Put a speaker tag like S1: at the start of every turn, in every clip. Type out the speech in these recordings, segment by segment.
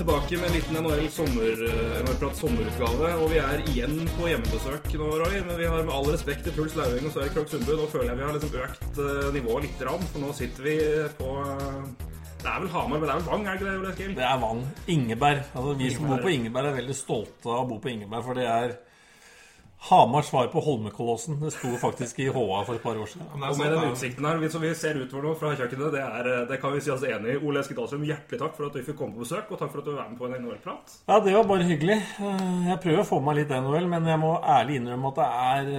S1: tilbake med en liten NHL sommer, eh, NHL-prat sommerutgave. Og vi er igjen på hjemmebesøk nå, Roy. Men vi har med all respekt til Truls Lauving og Sverre Krogh Sundbu. Nå føler jeg vi har liksom økt eh, nivået litt, rann, for nå sitter vi på eh, Det er vel Hamar, men det er vel Vang, er det ikke det, Ole Eskil?
S2: Det er Vang. Ingeberg. Altså, vi som bor på Ingeberg, er veldig stolte av å bo på Ingeberg, for det er Hamars svar på Holmenkollåsen. Det sto faktisk i HA for et par år siden.
S1: Og med den utsikten her, som vi ser utover nå fra kjøkkenet, det, er, eh, det kan vi si oss enig i. Ole Eskil Dahlstrøm, hjertelig takk for at vi fikk komme på besøk, og takk for at du var med på en NHL-prat.
S2: Ja, det var bare hyggelig. Eh, Jeg prøver å få med meg litt NHL, men jeg må ærlig innrømme at det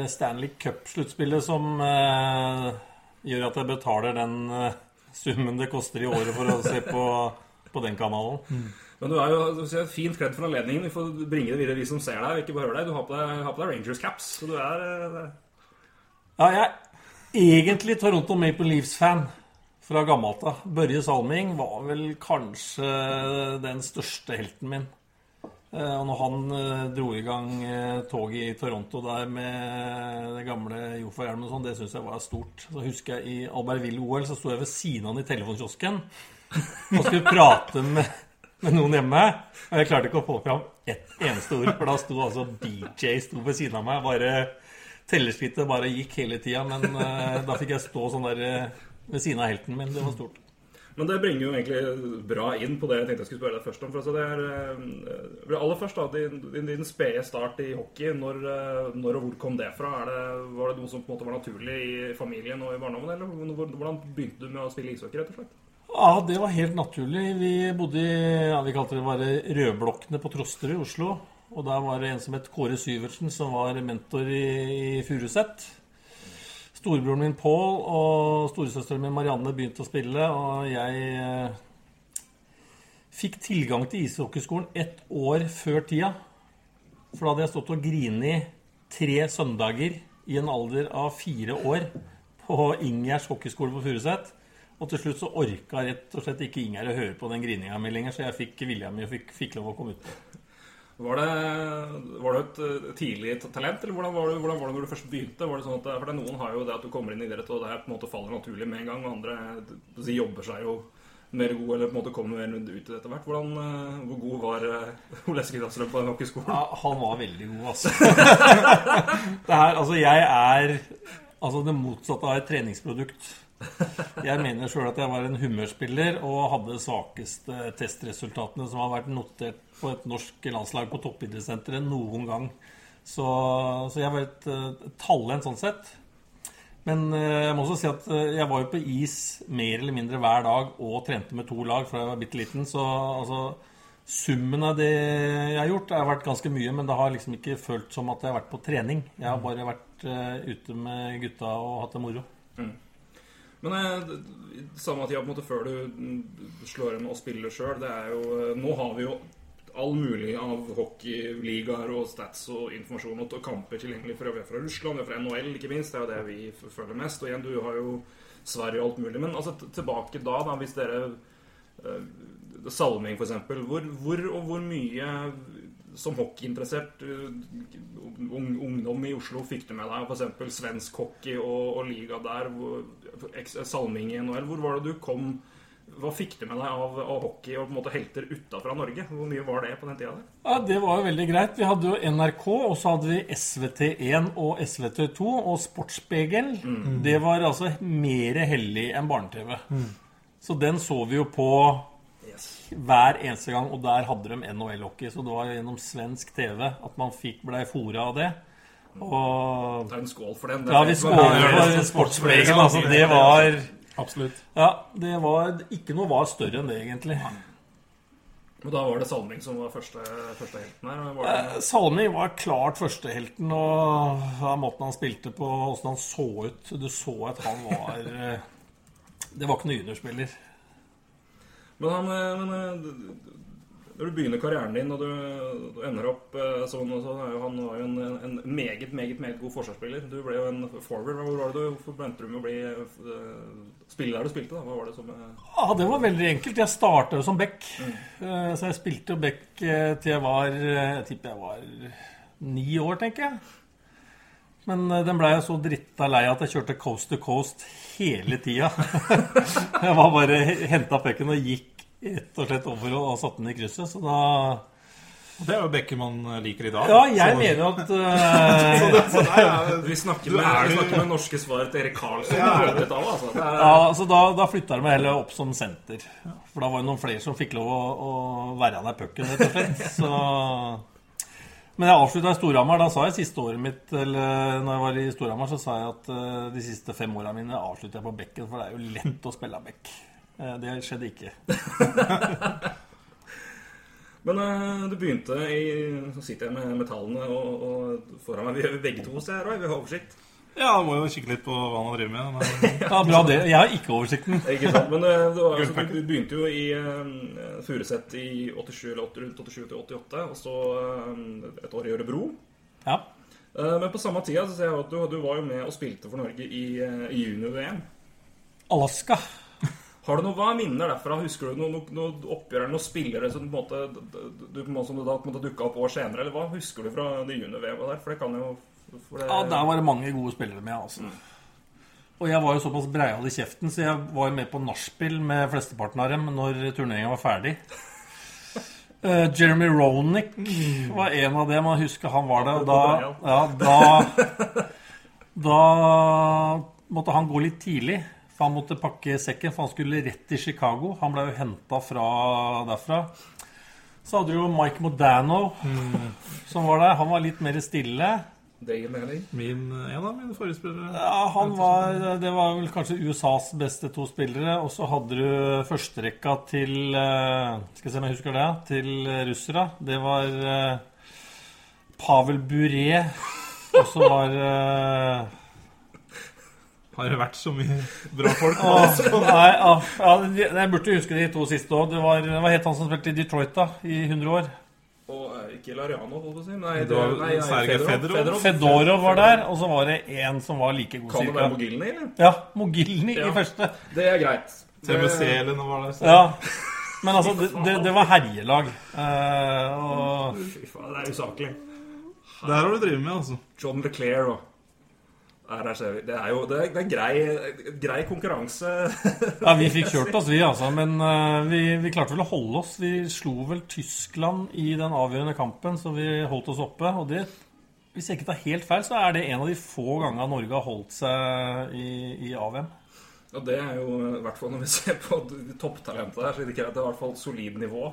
S2: er Stanley Cup-sluttspillet som eh, gjør at jeg betaler den eh, summen det koster i året for å se på, på den kanalen.
S1: Men du er jo ser, fint kledd for anledningen. Vi får bringe det videre, vi som ser deg, og ikke bare hører deg. Du har på deg, har på deg Rangers caps, så du er eh,
S2: Ja, jeg er egentlig Toronto Maple Leafs-fan fra gammelt av. Børje Salming var vel kanskje den største helten min. Eh, Og når han eh, dro i gang toget i Toronto der med det gamle Jofa-hjelmen og sånn, det syns jeg var stort. Så husker jeg i Albertville-OL så sto jeg ved siden av han i telefonkiosken og skulle prate med, med noen hjemme. Og jeg klarte ikke å få fram ett eneste ord, for da sto altså DJ sto ved siden av meg. Bare tellerskrittet bare gikk hele tida, men uh, da fikk jeg stå sånn der uh, ved siden av helten min. Det var stort.
S1: Men det bringer jo egentlig bra inn på det jeg tenkte jeg skulle spørre deg først om. For altså det er eh, Aller først, da, din, din, spede start i hockey. Når, når og hvor kom det fra? Det, var det noe som på en måte var naturlig i familien og i barndommen? Eller hvordan begynte du med å spille ishockey, rett og slett?
S2: Ja, det var helt naturlig. Vi bodde i ja, vi kalte det bare Rødblokkene på Trosterud i Oslo. Og der var det en som het Kåre Syvertsen, som var mentor i, i Furuset. Storebroren min Pål og storesøsteren min Marianne begynte å spille, og jeg eh, fikk tilgang til ishockeyskolen ett år før tida. For da hadde jeg stått og grinet tre søndager i en alder av fire år på Ingjers hockeyskole på Furuset. Og til slutt så orka rett og slett ikke Ingjerd å høre på den grininga mi lenger, så jeg fikk vilja mi og fikk, fikk lov å komme ut.
S1: Var det, var det et eh, tidlig talent, eller hvordan var, det, hvordan var det når du først begynte? Var det sånn at, for det, Noen har jo det at du kommer inn i idrett, og det her på en måte faller naturlig med en gang. Og andre eh, si, jobber seg jo mer god, eller på en måte kommer mer ut etter hvert. Hvordan, eh, hvor god var Ole Eskil Dahlstrøm på den hockeyskolen?
S2: Ja, han var veldig god, altså. det her, altså, jeg er altså det motsatte av et treningsprodukt. Jeg mener sjøl at jeg var en humørspiller og hadde svakeste testresultatene som har vært notert på et norsk landslag på toppidrettssenteret noen gang. Så, så jeg var et, eh, talent sånn sett. Men eh, jeg må også si at eh, jeg var jo på is mer eller mindre hver dag og trente med to lag fra jeg var bitte liten. Så altså, summen av det jeg har gjort, har vært ganske mye. Men det har liksom ikke følt som at jeg har vært på trening. Jeg har bare vært ute med gutta og hatt det moro.
S1: Men eh, samme tida på en måte før du mm, slår inn og spiller sjøl, det er jo eh, Nå har vi jo all mulig av hockeyligaer og stats og informasjon og kamper tilgjengelig fra, fra Russland, fra NHL, ikke minst. Det er jo det vi føler mest. Og igjen, du har jo Sverige og alt mulig. Men altså, tilbake da, da, hvis dere eh, Salming, eksempel. Hvor, hvor og hvor mye som hockeyinteressert eh, ung, ungdom i Oslo fikk du med deg f.eks. svensk hockey og, og liga der? Hvor, Salming i NHL. Hvor var det du kom Hva fikk du med deg av, av hockey og på en måte helter utafra Norge? Hvor mye var det på den tida der?
S2: Ja, Det var jo veldig greit. Vi hadde jo NRK, og så hadde vi SVT1 og SVT2 og Sportsspegel. Det var altså mer hellig enn barne-TV. Så den så vi jo på. Hver eneste gang, og der hadde de NHL-hockey. Så det var gjennom svensk TV at man fikk blei fora av det. Og
S1: Ta en skål for den. Det
S2: ja, vi
S1: er-
S2: skåler for Sportsspegel. Altså, det var
S3: Absolutt.
S2: Ja, det var Ikke noe var større enn det, egentlig.
S1: Men da var det Salming som var første, førstehelten her? Var det,
S2: Eh, Salming var klart førstehelten, og ja, måten han spilte på, åssen han så ut Du så at han var eh, Det var ikke noen juniorspiller.
S1: Men, han, eh, men eh, når du begynner karrieren din og du, du ender opp eh, sånn og sånn, han var jo en, en meget, meget meget god forsvarsspiller. Du ble jo en forward. Hvor var det du Hvorfor begynte du med å bli spiller spille der du spilte? da? Hva var det som
S2: Ja, Det var veldig enkelt. Jeg starta jo som back. Mm. Så jeg spilte jo back til jeg var Jeg tipper jeg var ni år, tenker jeg. Men den blei jeg så dritta lei at jeg kjørte coast to coast hele tida. jeg var bare henta pucken og gikk rett og slett over og, og satte den i krysset. Så da
S3: Det er jo bekker man liker i dag.
S2: Ja, jeg
S3: Så-
S2: mener jo at uh...
S3: Så er
S1: Vi snakker med,
S3: er
S1: vi snakker med norske svaret til Erik Karlsson.
S3: Ja.
S1: 80-tallet, altså. Er,
S2: Ja, så da, da flytta de meg heller opp som senter. For da var det noen flere som fikk lov å, å være nær pucken, rett og slett. Så Men jeg avslutta i Storhamar. Da sa jeg siste året mitt Eller når jeg var i Storhamar, så sa jeg at eh, de siste fem åra mine avslutter jeg på bekken, for det er jo lett å spille av bekk. Eh, det skjedde ikke.
S1: Men eh, du begynte i Så sitter jeg med, med tallene og, og foran meg. Vi gjør begge to, ser jeg. Vi har oversikt.
S3: Ja, må jo kikke litt på hva han driver med. Men,
S2: Ja, bra det. Jeg har ikke oversikten.
S1: Ikke sant? Men du, var, altså, du, du begynte jo i uh, Furuset i 87 eller 8, rundt 87 til 88, og så uh, et år i Ørebro.
S2: Ja.
S1: Uh, men på samme tida så ser jeg at du, du var jo med og spilte for Norge i, uh, i junior-VM.
S2: Alaska.
S1: Har du noe, Hva er minner derfra? Husker du noe, noe, noe oppgjør eller noen spillere som, på måte, du, på måte, som du da dukka opp år senere? Eller hva husker du fra det junior-VM der? For det kan jo det,
S2: Ja, der var det mange gode spillere med, altså. Og jeg var jo såpass breial i kjeften, så jeg var med på nachspiel med flesteparten av dem når turneringa var ferdig. uh, Jeremy Ronick var en av dem. Jeg husker han var der. Og da, ja, da, da måtte han gå litt tidlig. For han måtte pakke sekken, for han skulle rett til Chicago. Han ble jo henta derfra. Så hadde du jo Mike Modano som var der. Han var litt mer stille.
S3: min, en av mine forrige spillere.
S2: Ja, han var, Det var vel kanskje USAs beste to spillere. Og så hadde du førsterekka til eh, Skal vi se om jeg husker det. Til russere. Det var eh, Pavel Bure. Og så var eh,
S3: Har det vært så mye bra folk?
S2: Nå, nei, ah, ja, Jeg burde huske de to siste òg. Det var, var helt han som spilte i Detroit da, i 100 år?
S1: Og eh, ikke Lariano, holdt jeg på å si. Nei,
S3: Det var
S1: nei, nei,
S3: Fedorov. Fedorov.
S2: Fedorov var der, og så var det en som var like god.
S1: Kan det være Mogilny, eller?
S2: Ja, Mogilny
S1: Ja.
S2: i første.
S1: Det er greit. TBC
S3: eller noe var der. Så.
S2: Ja. Men altså, det, det, det var herjelag. Uh, og
S1: Fy faen, det er usaklig.
S3: Det her har du drevet med, altså.
S1: John LeClair og Nei, der ser vi. Det er jo det er, det er grei, grei konkurranse.
S2: Ja, vi fikk kjørt oss, vi, altså. Men uh, vi, vi klarte vel å holde oss. Vi slo vel Tyskland i den avgjørende kampen, så vi holdt oss oppe. Og det, hvis jeg ikke tar helt feil, så er det en av de få gangene Norge har holdt seg i, i AVM.
S1: Og det er jo i hvert fall når vi ser på topptalentet her, så det at det er i hvert fall et solid nivå.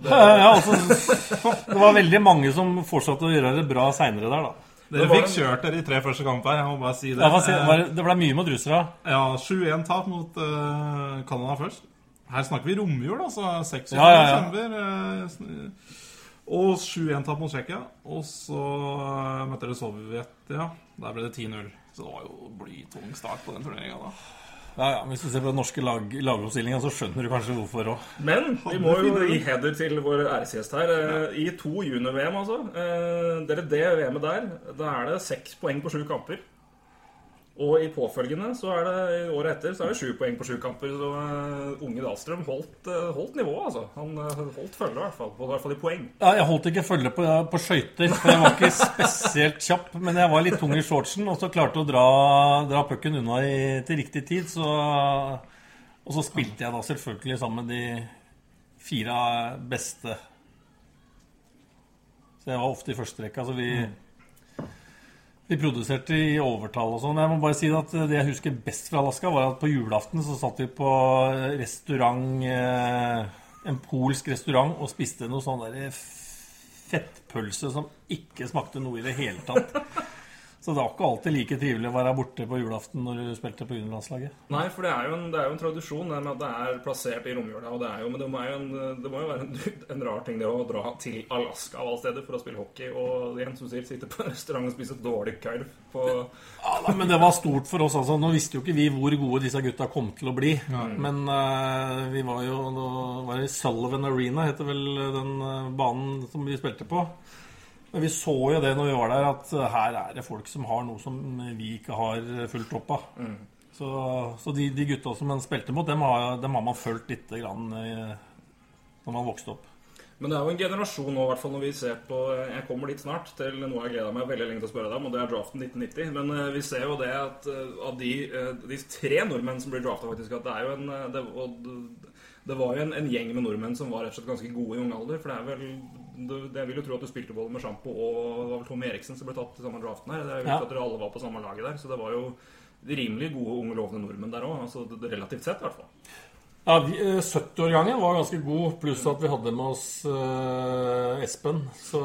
S1: Det,
S2: Ja, ja, altså, det var veldig mange som fortsatte å gjøre det bra seinere der, da.
S3: Dere fikk kjørt dere i tre første kamper. Jeg må bare si det. si,
S2: var- det ble mye mot russere.
S3: Ja, 7-1-tap mot uh, Canada først. Her snakker vi romjul, altså. 26.
S2: Ja, ja, ja.
S3: desember. eh, og 7-1-tap mot Tsjekkia. Og så eh, møtte dere Sovjet, ja. Der ble det 10-0. Så det var jo blytung start på den turneringa da.
S2: Ja, ja, Hvis du ser på den norske lag, lagoppstillinga, så skjønner du kanskje hvorfor òg.
S1: Men vi må jo gi heder til vår æresgjest her. Eh, I to junior-VM, altså. Eh, Dere det VM-et der, da er det seks poeng på sju kamper. Og i påfølgende, så er det i året etter, så er det sju poeng på sju kamper. Så eh, unge Dahlstrøm holdt, eh, holdt nivået, altså. Han eh, holdt følge, i hvert fall. På, I hvert fall i poeng.
S2: Ja, jeg holdt ikke følge på, på skøyter, for jeg var ikke spesielt kjapp. Men jeg var litt tung i shortsen, og så klarte å dra, dra pucken unna i, til riktig tid. Så, og så spilte jeg da selvfølgelig sammen med de fire beste. Så jeg var ofte i førsterekka, så vi vi produserte i overtall og sånn. Jeg må bare si at Det jeg husker best fra Alaska, var at på julaften så satt vi på restaurant eh, En polsk restaurant og spiste noe sånn der fettpølse som ikke smakte noe i det hele tatt. Så det var ikke alltid like trivelig å være borte på julaften når du spilte på juniorlandslaget.
S1: Nei, for det er jo en, det er jo en tradisjon det med at det er plassert i romjula. Og det er jo, men det må jo, en, det må jo være en, en rar ting det å dra til Alaska av alle steder for å spille hockey. Og igjen, som sier, sitte på en restaurant og spise dårlig kurv på
S2: Ja, da, men det var stort for oss. altså. Nå visste jo ikke vi hvor gode disse gutta kom til å bli. Men uh, vi var jo nå var det Sullivan Arena, heter vel den eh, banen som vi spilte på. Men vi så jo det når vi var der, at eh, her er det folk som har noe som vi ikke har fulgt opp av. Så, så de, de gutta som man spilte mot, dem har, dem har man fulgt lite grann eh, når man vokste opp.
S1: Men det er jo en generasjon nå, i når vi ser på Jeg kommer litt snart til noe jeg gleda meg veldig lenge til å spørre deg om, og det er draften 1990. Men eh, vi ser jo det at eh, av de, eh, de tre nordmenn som blir drafta, faktisk, at det er jo en eh, det, det, var jo en, en gjeng med nordmenn som var rett og slett ganske gode i ung alder. For det er vel Jeg vil jo tro at du spilte både med Sjampo og det var vel Tom Eriksen som ble tatt i samme draften her. Det er jo
S2: Ja.
S1: at dere alle var på samme laget der, så det var jo rimelig gode, unge, lovende nordmenn der òg. Altså, relativt sett, i hvert fall.
S2: Ja, eh, 70-årgangen var ganske god, pluss at vi hadde med oss eh, Espen. Så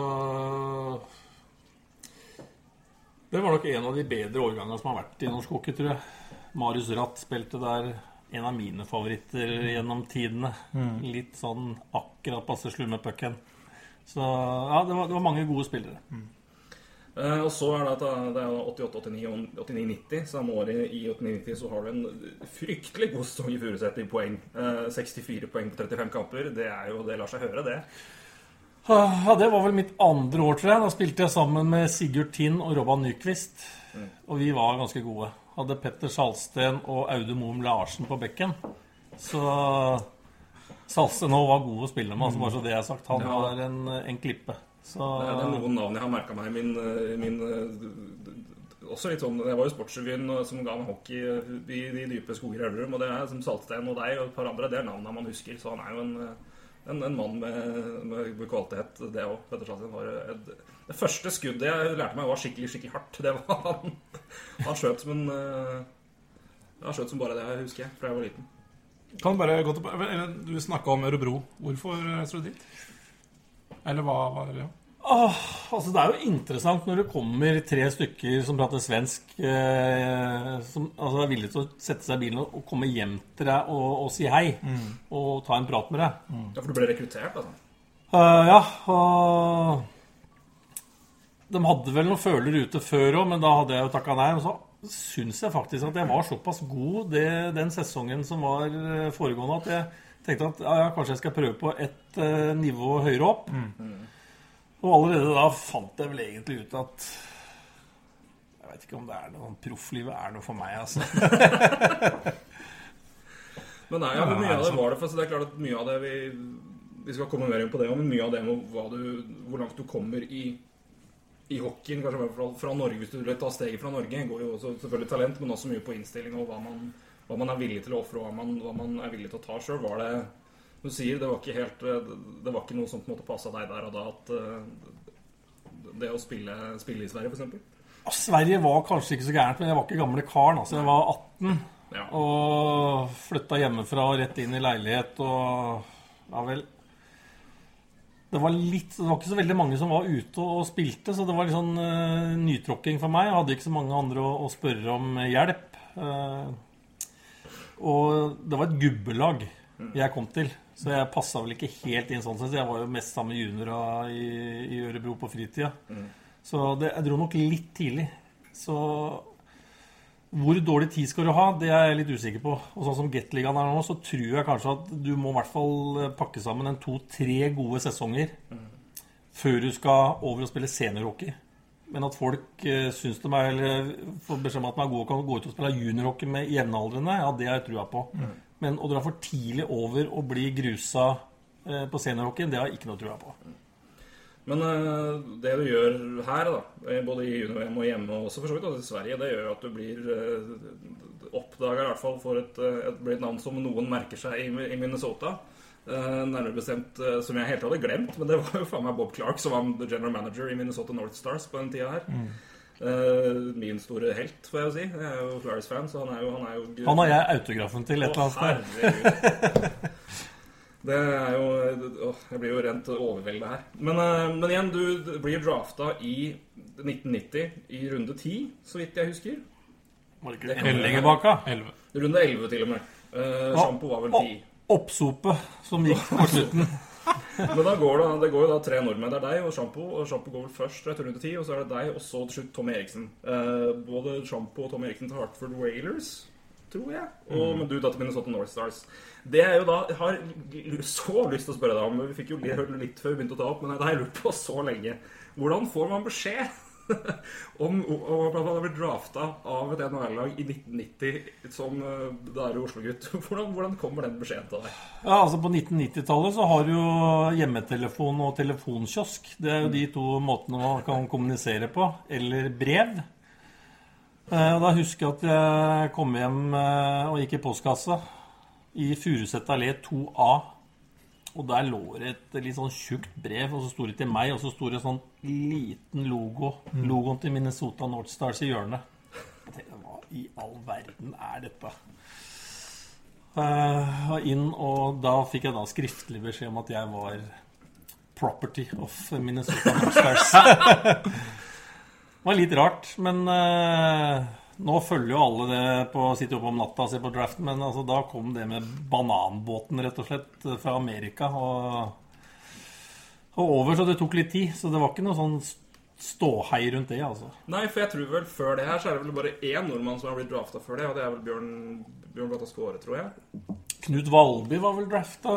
S2: Det var nok en av de bedre årgangene som har vært i norsk hockey, tror jeg. Marius Ratt spilte der. En av mine favoritter gjennom tidene. Litt sånn akkurat passe slumme pucken. Så ja, det var, det var mange gode spillere.
S1: Eh, og så er det at det er 88-89-90. Samme året i 89, 90 så har du en fryktelig god sesong i Furuset i poeng. Eh, 64 poeng på 35 kamper. Det er jo, det lar seg høre, det.
S2: Ja, Det var vel mitt andre år, tror jeg. Da spilte jeg sammen med Sigurd Tind og Robban Nyquist. Og vi var ganske gode. Hadde Petter Salsten og Audun Moum Larsen på bekken. Så Salsten nå var god å spille med, altså bare så det er sagt. Han
S1: Ja.
S2: var en, en klippe. Så
S1: Det er, det er noen navn jeg har merka meg i min, eh, min eh, Også litt sånn Jeg var jo Sportsrevyen som ga meg hockey eh, i de dype skoger i Elverum. Og det er som Saltstein og deg og et par andre. Det er navnene man husker. Så han er jo en, eh, en, en mann med, med, kvalitet, det òg. Petter Saltstein var et, Det første skuddet jeg lærte meg, var skikkelig skikkelig hardt. Det var han. Han skjøt som en eh, Han skjøt som bare det jeg husker fra jeg var liten.
S3: Kan bare gå til Du snakka om Ørebro. Hvorfor reiste du dit? Eller hva var det? Ja.
S2: Åh, altså Det er jo interessant når det kommer tre stykker som prater svensk, eh, som altså er villige til å sette seg i bilen og, komme hjem til deg og, og si hei. Og ta en prat med deg.
S1: Ja, For du ble rekruttert, altså?
S2: Uh, ja, og De hadde vel noen føler ute før òg, men da hadde jeg jo takka nei. Og så syns jeg faktisk at jeg var såpass god det, den sesongen som var eh, foregående, at jeg tenkte at ja, ja, kanskje jeg skal prøve på ett eh, nivå høyere opp. Og allerede da fant jeg vel egentlig ut at Jeg vet ikke om det er noe profflivet er noe for meg, altså.
S1: Men nei, ja, hvor mye av det var det? For det er klart at mye av det vi, vi skal komme mer inn på det, men mye av det med hva du, hvor langt du kommer i, i hockeyen, kanskje fra, fra Norge, hvis du vil ta steget fra Norge, går jo også selvfølgelig talent, men også mye på innstilling og hva man, hva man er villig til å ofre, og hva man, hva man er villig til å ta sjøl. Var det Du sier det var ikke helt Det var ikke noe som på en måte passa deg der og da, at eh, det å spille, spille i Sverige, f.eks.?
S2: Sverige var kanskje ikke så gærent, men jeg var ikke gamle karen. Altså, jeg var 18.
S1: Ja.
S2: Og flytta hjemmefra og rett inn i leilighet og Ja vel. Det var litt Det var ikke så veldig mange som var ute og spilte, så det var litt sånn uh, nytråkking for meg. Jeg hadde ikke så mange andre å, å spørre om hjelp. Uh, og det var et gubbelag jeg kom til, så jeg passa vel ikke helt inn sånn sett. Jeg var jo mest sammen med juniora i, i Ørebro på fritida. Så det, jeg dro nok litt tidlig. Så hvor dårlig tid skal du ha, det er jeg litt usikker på. Og sånn som Gateligaen er nå, så tror jeg kanskje at du må i hvert fall eh, pakke sammen en to-tre gode sesonger før du skal over og spille seniorhockey. Men at folk uh, syns de er eller får beskjed om at de er gode og kan gå ut og spille juniorhockey med jevnaldrende, ja, det har jeg trua på. Men å dra for tidlig over og bli grusa uh, på seniorhockey, det har jeg ikke noe trua på.
S1: Men eh, det du gjør her, da, eh, både i junior-VM og hjemme, og også for så vidt i Sverige, det gjør at du blir uh, oppdaga i hvert fall for et, eh, et, et navn som noen merker seg i, i Minnesota. Uh, nærmere bestemt uh, som jeg helt hadde glemt, men det var jo faen meg Bob Clark som var the general manager i Minnesota North Stars på den tida her. Eh, min store helt, får jeg jo si. Jeg er jo Flyers-fan, så han er jo Han, er jo
S2: Han har jeg autografen til et eller annet sted.
S1: Det er jo åh, Jeg blir jo rent overvelda her. Men, eh, men igjen, du blir drafta i 1990 i runde 10, så vidt jeg husker.
S2: Var det ikke det lenger bak, da?
S1: Runde 11 til og med. Uh,
S2: ah,
S1: Sjampo var vel
S2: Å,
S1: 10.
S2: Oppsopet som gikk på slutten.
S1: Men da går det, det går jo da tre nordmenn. Det er deg og Sjampo. Og Sjampo går vel først til runde 10, og så er det deg, og så til slutt Tom Eriksen. Uh, både Sjampo og Tom Eriksen til Hartford Whalers, tror jeg. Og men du da til Minnesota North Stars. Det er jo da Jeg har så lyst til å spørre deg om Vi fikk jo hørt litt før vi begynte å ta opp, men det har jeg lurt på så lenge. Hvordan får man beskjed om, om at man har blitt drafta av et NHL-lag i 1990 som uh, da er Oslo-gutt. Hvordan, hvordan kommer den beskjeden til deg?
S2: Ja, altså På 1990-tallet så har du jo hjemmetelefon og telefonkiosk. Det er jo de to måtene man kan kommunisere på. Eller brev. Eh, og Da husker jeg at jeg kom hjem eh, og gikk i postkassa i Furuset allé 2A. Og der lå det et litt sånn tjukt brev, og så sto det til meg, og så sto det sånn liten logo. Logoen til Minnesota North Stars i hjørnet. Jeg tenkte, Hva i all verden er dette? Uh, inn, og da fikk jeg da skriftlig beskjed om at jeg var property of Minnesota North Stars. det var litt rart, men uh, nå følger jo alle det på å sitte oppe om natta og se på draften, men altså, da kom det med bananbåten, rett og slett, fra Amerika. Og, og over, så det tok litt tid. Så det var ikke noe sånn ståhei rundt det, altså.
S1: Nei, for jeg tror vel før det her så er det vel bare én nordmann som har blitt drafta før det, og det er vel Bjørn, Bjørn Blata Skåre, tror jeg.
S2: Knut Valby var vel drafta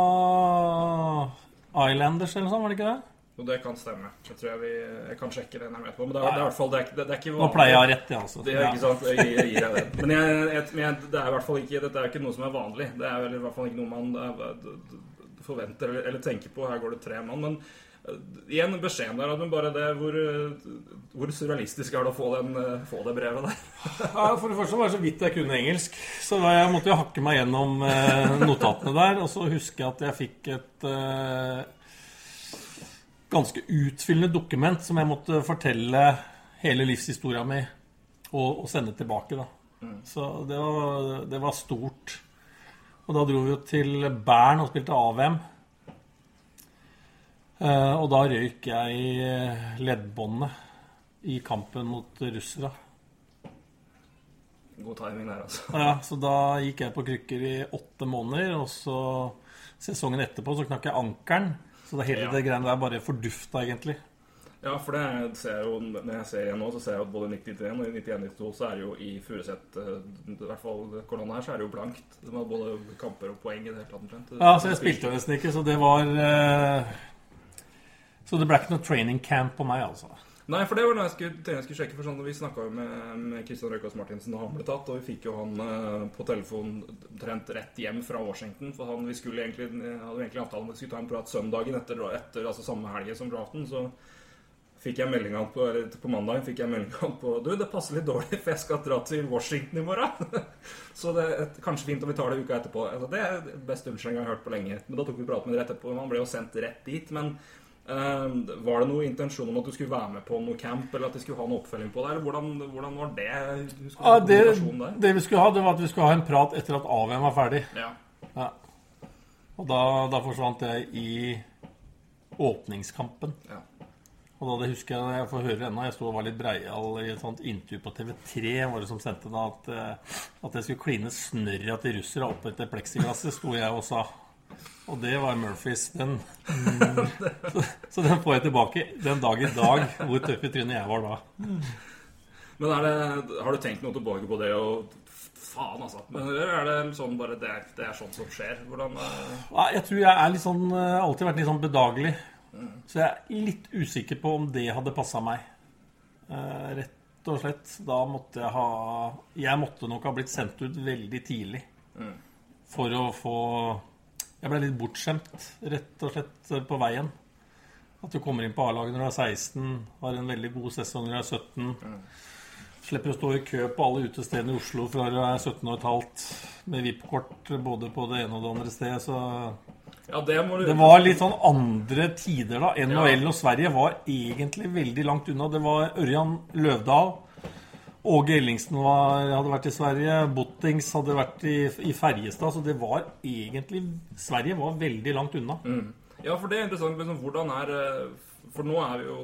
S2: av Islanders eller noe sånt, var det ikke det?
S1: Og det kan stemme. Jeg tror jeg, vi, jeg kan sjekke det når jeg er med på. Men det er, det er i hvert fall det er, det er ikke
S2: Nå pleier jeg å ha rett, altså.
S1: Det er ikke sant, jeg jeg gir deg det. Men, jeg, jeg, men det er i hvert fall ikke, dette er ikke noe som er vanlig. Det er vel i hvert fall ikke noe man eh, forventer eller, eller tenker på. Her går det tre mann. Men uh, igjen beskjeden der. Men bare det, hvor, uh, hvor surrealistisk er det å få, den, uh, få det brevet der?
S2: Ja, For det første var det så vidt jeg kunne engelsk. Så jeg måtte jo hakke meg gjennom eh, notatene der. Og så husker jeg at jeg fikk et eh, ganske utfyllende dokument som jeg måtte fortelle hele livshistoria mi og, og sende tilbake. da. Så det var, det var stort. Og da dro vi jo til Bern og spilte AVM. Uh, og da røyk jeg leddbåndet i kampen mot russere.
S1: God timing der, altså.
S2: Ja, så da gikk jeg på krykker i åtte måneder, og så sesongen etterpå så knakk jeg ankelen. Så det hele
S1: Ja.
S2: det greiene der bare fordufta, egentlig.
S1: Ja, for det ser jeg jo, når jeg ser igjen nå, så ser jeg at både 1991 og 91-92 så er det jo i Furuset eh, I hvert fall korona her, så er det jo blankt. Det var både kamper og poeng i det hele tatt omtrent.
S2: Ja, så jeg spilte jo nesten ikke, så det var eh, Så det ble ikke noe training camp på meg, altså.
S1: Nei, for det var noe jeg skulle, jeg skulle sjekke. For sånn, Vi snakka jo med, med Kristian Røykås Martinsen da han ble tatt, og vi fikk jo han eh, på telefon omtrent rett hjem fra Washington. For han, vi skulle egentlig, hadde jo egentlig avtale om at vi skulle ta en prat søndagen etter, etter altså samme helg som draften. Så fikk jeg melding på, på mandag fikk jeg melding på Du, det passer litt dårlig, for jeg skal dra til Washington i morgen. så det er kanskje fint om vi tar det uka etterpå. Altså, det er best unnskyldning jeg har hørt på lenge. Men da tok vi prat med det rett etterpå. Han ble jo sendt rett dit. Men eh, var det noen intensjon om at du skulle være med på noe camp, eller at de skulle ha noe oppfølging på det? Eller hvordan, hvordan var det?
S2: Ja, det, det vi skulle ha, det var at vi skulle ha en prat etter at AVM var ferdig.
S1: Ja.
S2: Ja. Og da, da forsvant jeg i åpningskampen.
S1: ja.
S2: Og da det husker jeg, jeg får høre ennå, jeg sto og var litt breial i et sånt intervju på TV3, var det som sendte da at, eh, at jeg skulle kline snørra til russere opp etter pleksiglasset, sto jeg og sa. Og det var Murphys. Den, så, så den får jeg tilbake den dag i dag, hvor tøff i trynet jeg var da.
S1: Men er det, har du tenkt noe tilbake på det og Faen, altså. Men er det sånn bare det det er sånt som skjer? Hvordan eh,
S2: Jeg tror jeg er litt sånn, eh, alltid vært litt sånn bedagelig. Så jeg er litt usikker på om det hadde passa meg. Eh, rett og slett. Da måtte jeg ha Jeg måtte nok ha blitt sendt ut veldig tidlig. For å få Jeg ble litt bortskjemt, rett og slett, eh, på veien. At du kommer inn på A-laget når du er 16, har en veldig god sesong når du er 17. Slipper å stå i kø på alle utestedene i Oslo fra du er 17 og et halvt med VIP-kort både på det ene og det andre stedet. Så
S1: Ja, det må du
S2: det var litt sånn andre tider da. NHL og Sverige var egentlig veldig langt unna. Det var Ørjan Løvdahl. Åge Ellingsen var, hadde vært i Sverige. Bottings hadde vært i, i Ferjestad. Så det var egentlig Sverige var veldig langt unna.
S1: Ja, for det er interessant. Liksom, hvordan er eh, For nå er vi jo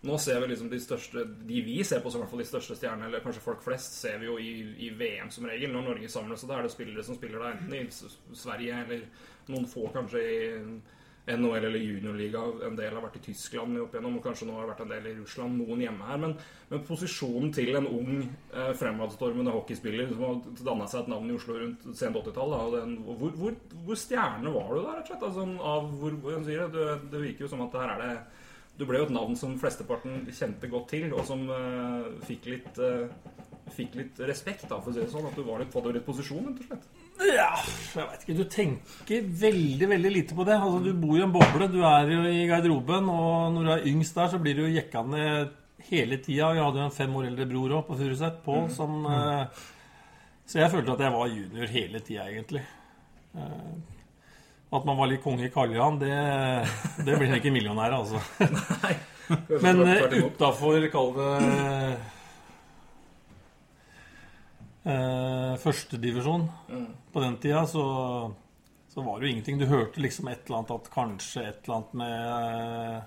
S1: Nå ser vi liksom de største De vi ser på som i hvert fall de største stjernene, eller kanskje folk flest, ser vi jo i, i VM som regel. Når Norge samles, så da er det spillere som spiller da enten i Sverige eller noen få kanskje i NHL eller juniorliga. En del har vært i Tyskland opp igjennom, og kanskje nå har det vært en del i Russland. Noen hjemme her. Men, men posisjonen til en ung, eh, fremadstormende hockeyspiller som har danna seg et navn i Oslo rundt sent 80-tall, da, og den- hvor, hvor, hvor stjerne var du da, rett og slett? Altså, av hvor, hvor sier det, det, det virker jo som at her er det du ble jo et navn som flesteparten kjente godt til, og som eh, fikk litt eh, Fikk litt respekt, da, for å si det sånn. At du var litt, hadde rette posisjon, rett og slett.
S2: Ja, jeg vet ikke. Du tenker veldig veldig lite på det. Altså, Du bor i en boble. Du er jo i garderoben, og når du er yngst der, så blir du jo jekka ned hele tida. Jeg hadde jo en fem år eldre bror òg, på Furuset, Pål, som eh, Så jeg følte at jeg var junior hele tida, egentlig. Eh, At man var litt konge i Karl Johan, det, det blir ikke millionær, altså.
S1: Nei.
S2: Men
S1: imot.
S2: utafor, kall det eh, Førstedivisjon
S1: Mm.
S2: på den tida, så, så var det jo ingenting. Du hørte liksom et eller annet at kanskje et eller annet med eh,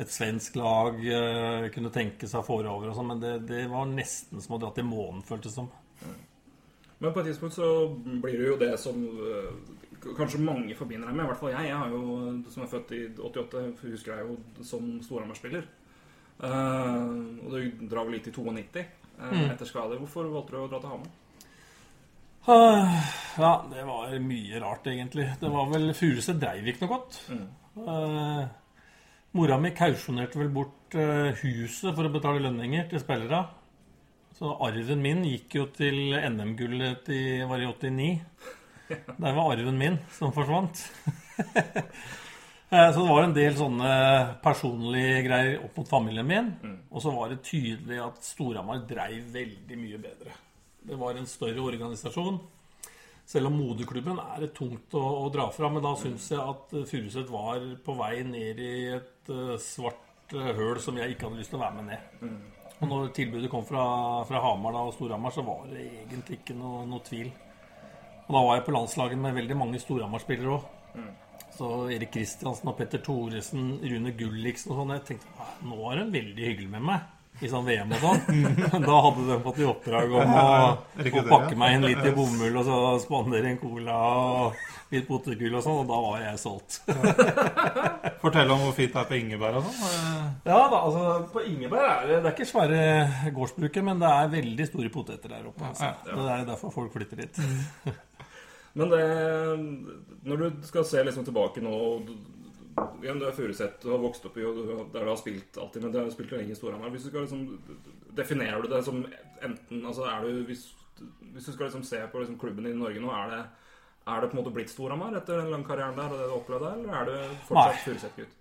S2: et svensk lag eh, kunne tenke seg forover og sånn, men det, det var nesten som å dra til månen, føltes det som.
S1: Men på et tidspunkt så blir det jo det som øh, kanskje mange forbinder deg med. I hvert fall jeg. Jeg har jo, som er født i 88, husker jeg jo som Storhamar-spiller. Eh, og du drar vel litt i 92 eh, etter skade. Hvorfor valgte du å dra til Hamar?
S2: Ah, Ja, det var mye rart, egentlig. Det var vel Furuset dreiv ikke noe godt. Eh, mora mi kausjonerte vel bort eh, huset for å betale lønninger til spillere. Så arven min gikk jo til NM-gullet i 89. Der var arven min som forsvant. Eh, Så det var en del sånne personlige greier opp mot familien min. Og så var det tydelig at Storhamar dreiv veldig mye bedre. Det var en større organisasjon. Selv om moderklubben er det tungt å, å dra fra, men da syns jeg at eh, Furuset var på vei ned i et uh, svart høl som jeg ikke hadde lyst til å være med ned. Og når tilbudet kom fra, fra Hamar da, og Storhamar, så var det egentlig ikke noe, noe tvil. Og da var jeg på landslaget med veldig mange Storhamar-spillere òg. Så Erik Kristiansen og Petter Thoresen, Rune Gulliksen og sånn. Jeg tenkte "Ah, nå er de veldig hyggelig med meg i sånn VM og sånn. Da hadde de fått i oppdrag om å, å pakke meg inn litt i bomull og så spandere en cola og litt potetgull og sånn, og da var jeg solgt.
S3: Fortell om hvor fint det er på Ingeberg og sånn. Eh,
S2: Ja da, altså på Ingeberg er det, det er ikke svære gårdsbruket, men det er veldig store poteter der oppe. Altså. Det er derfor folk flytter dit.
S1: Men det, når du skal se liksom tilbake nå igjen, Du er Furuset, du har vokst opp i og du der du har spilt alltid, men du har spilt lenge i Storhamar. Hvis du skal liksom Definerer du det som enten altså er du, hvis, hvis du skal liksom se på liksom klubben i Norge nå, er det, er det på en måte blitt Storhamar etter den lange karrieren der og det du har opplevd der, eller er du fortsatt. Furuset-gutt?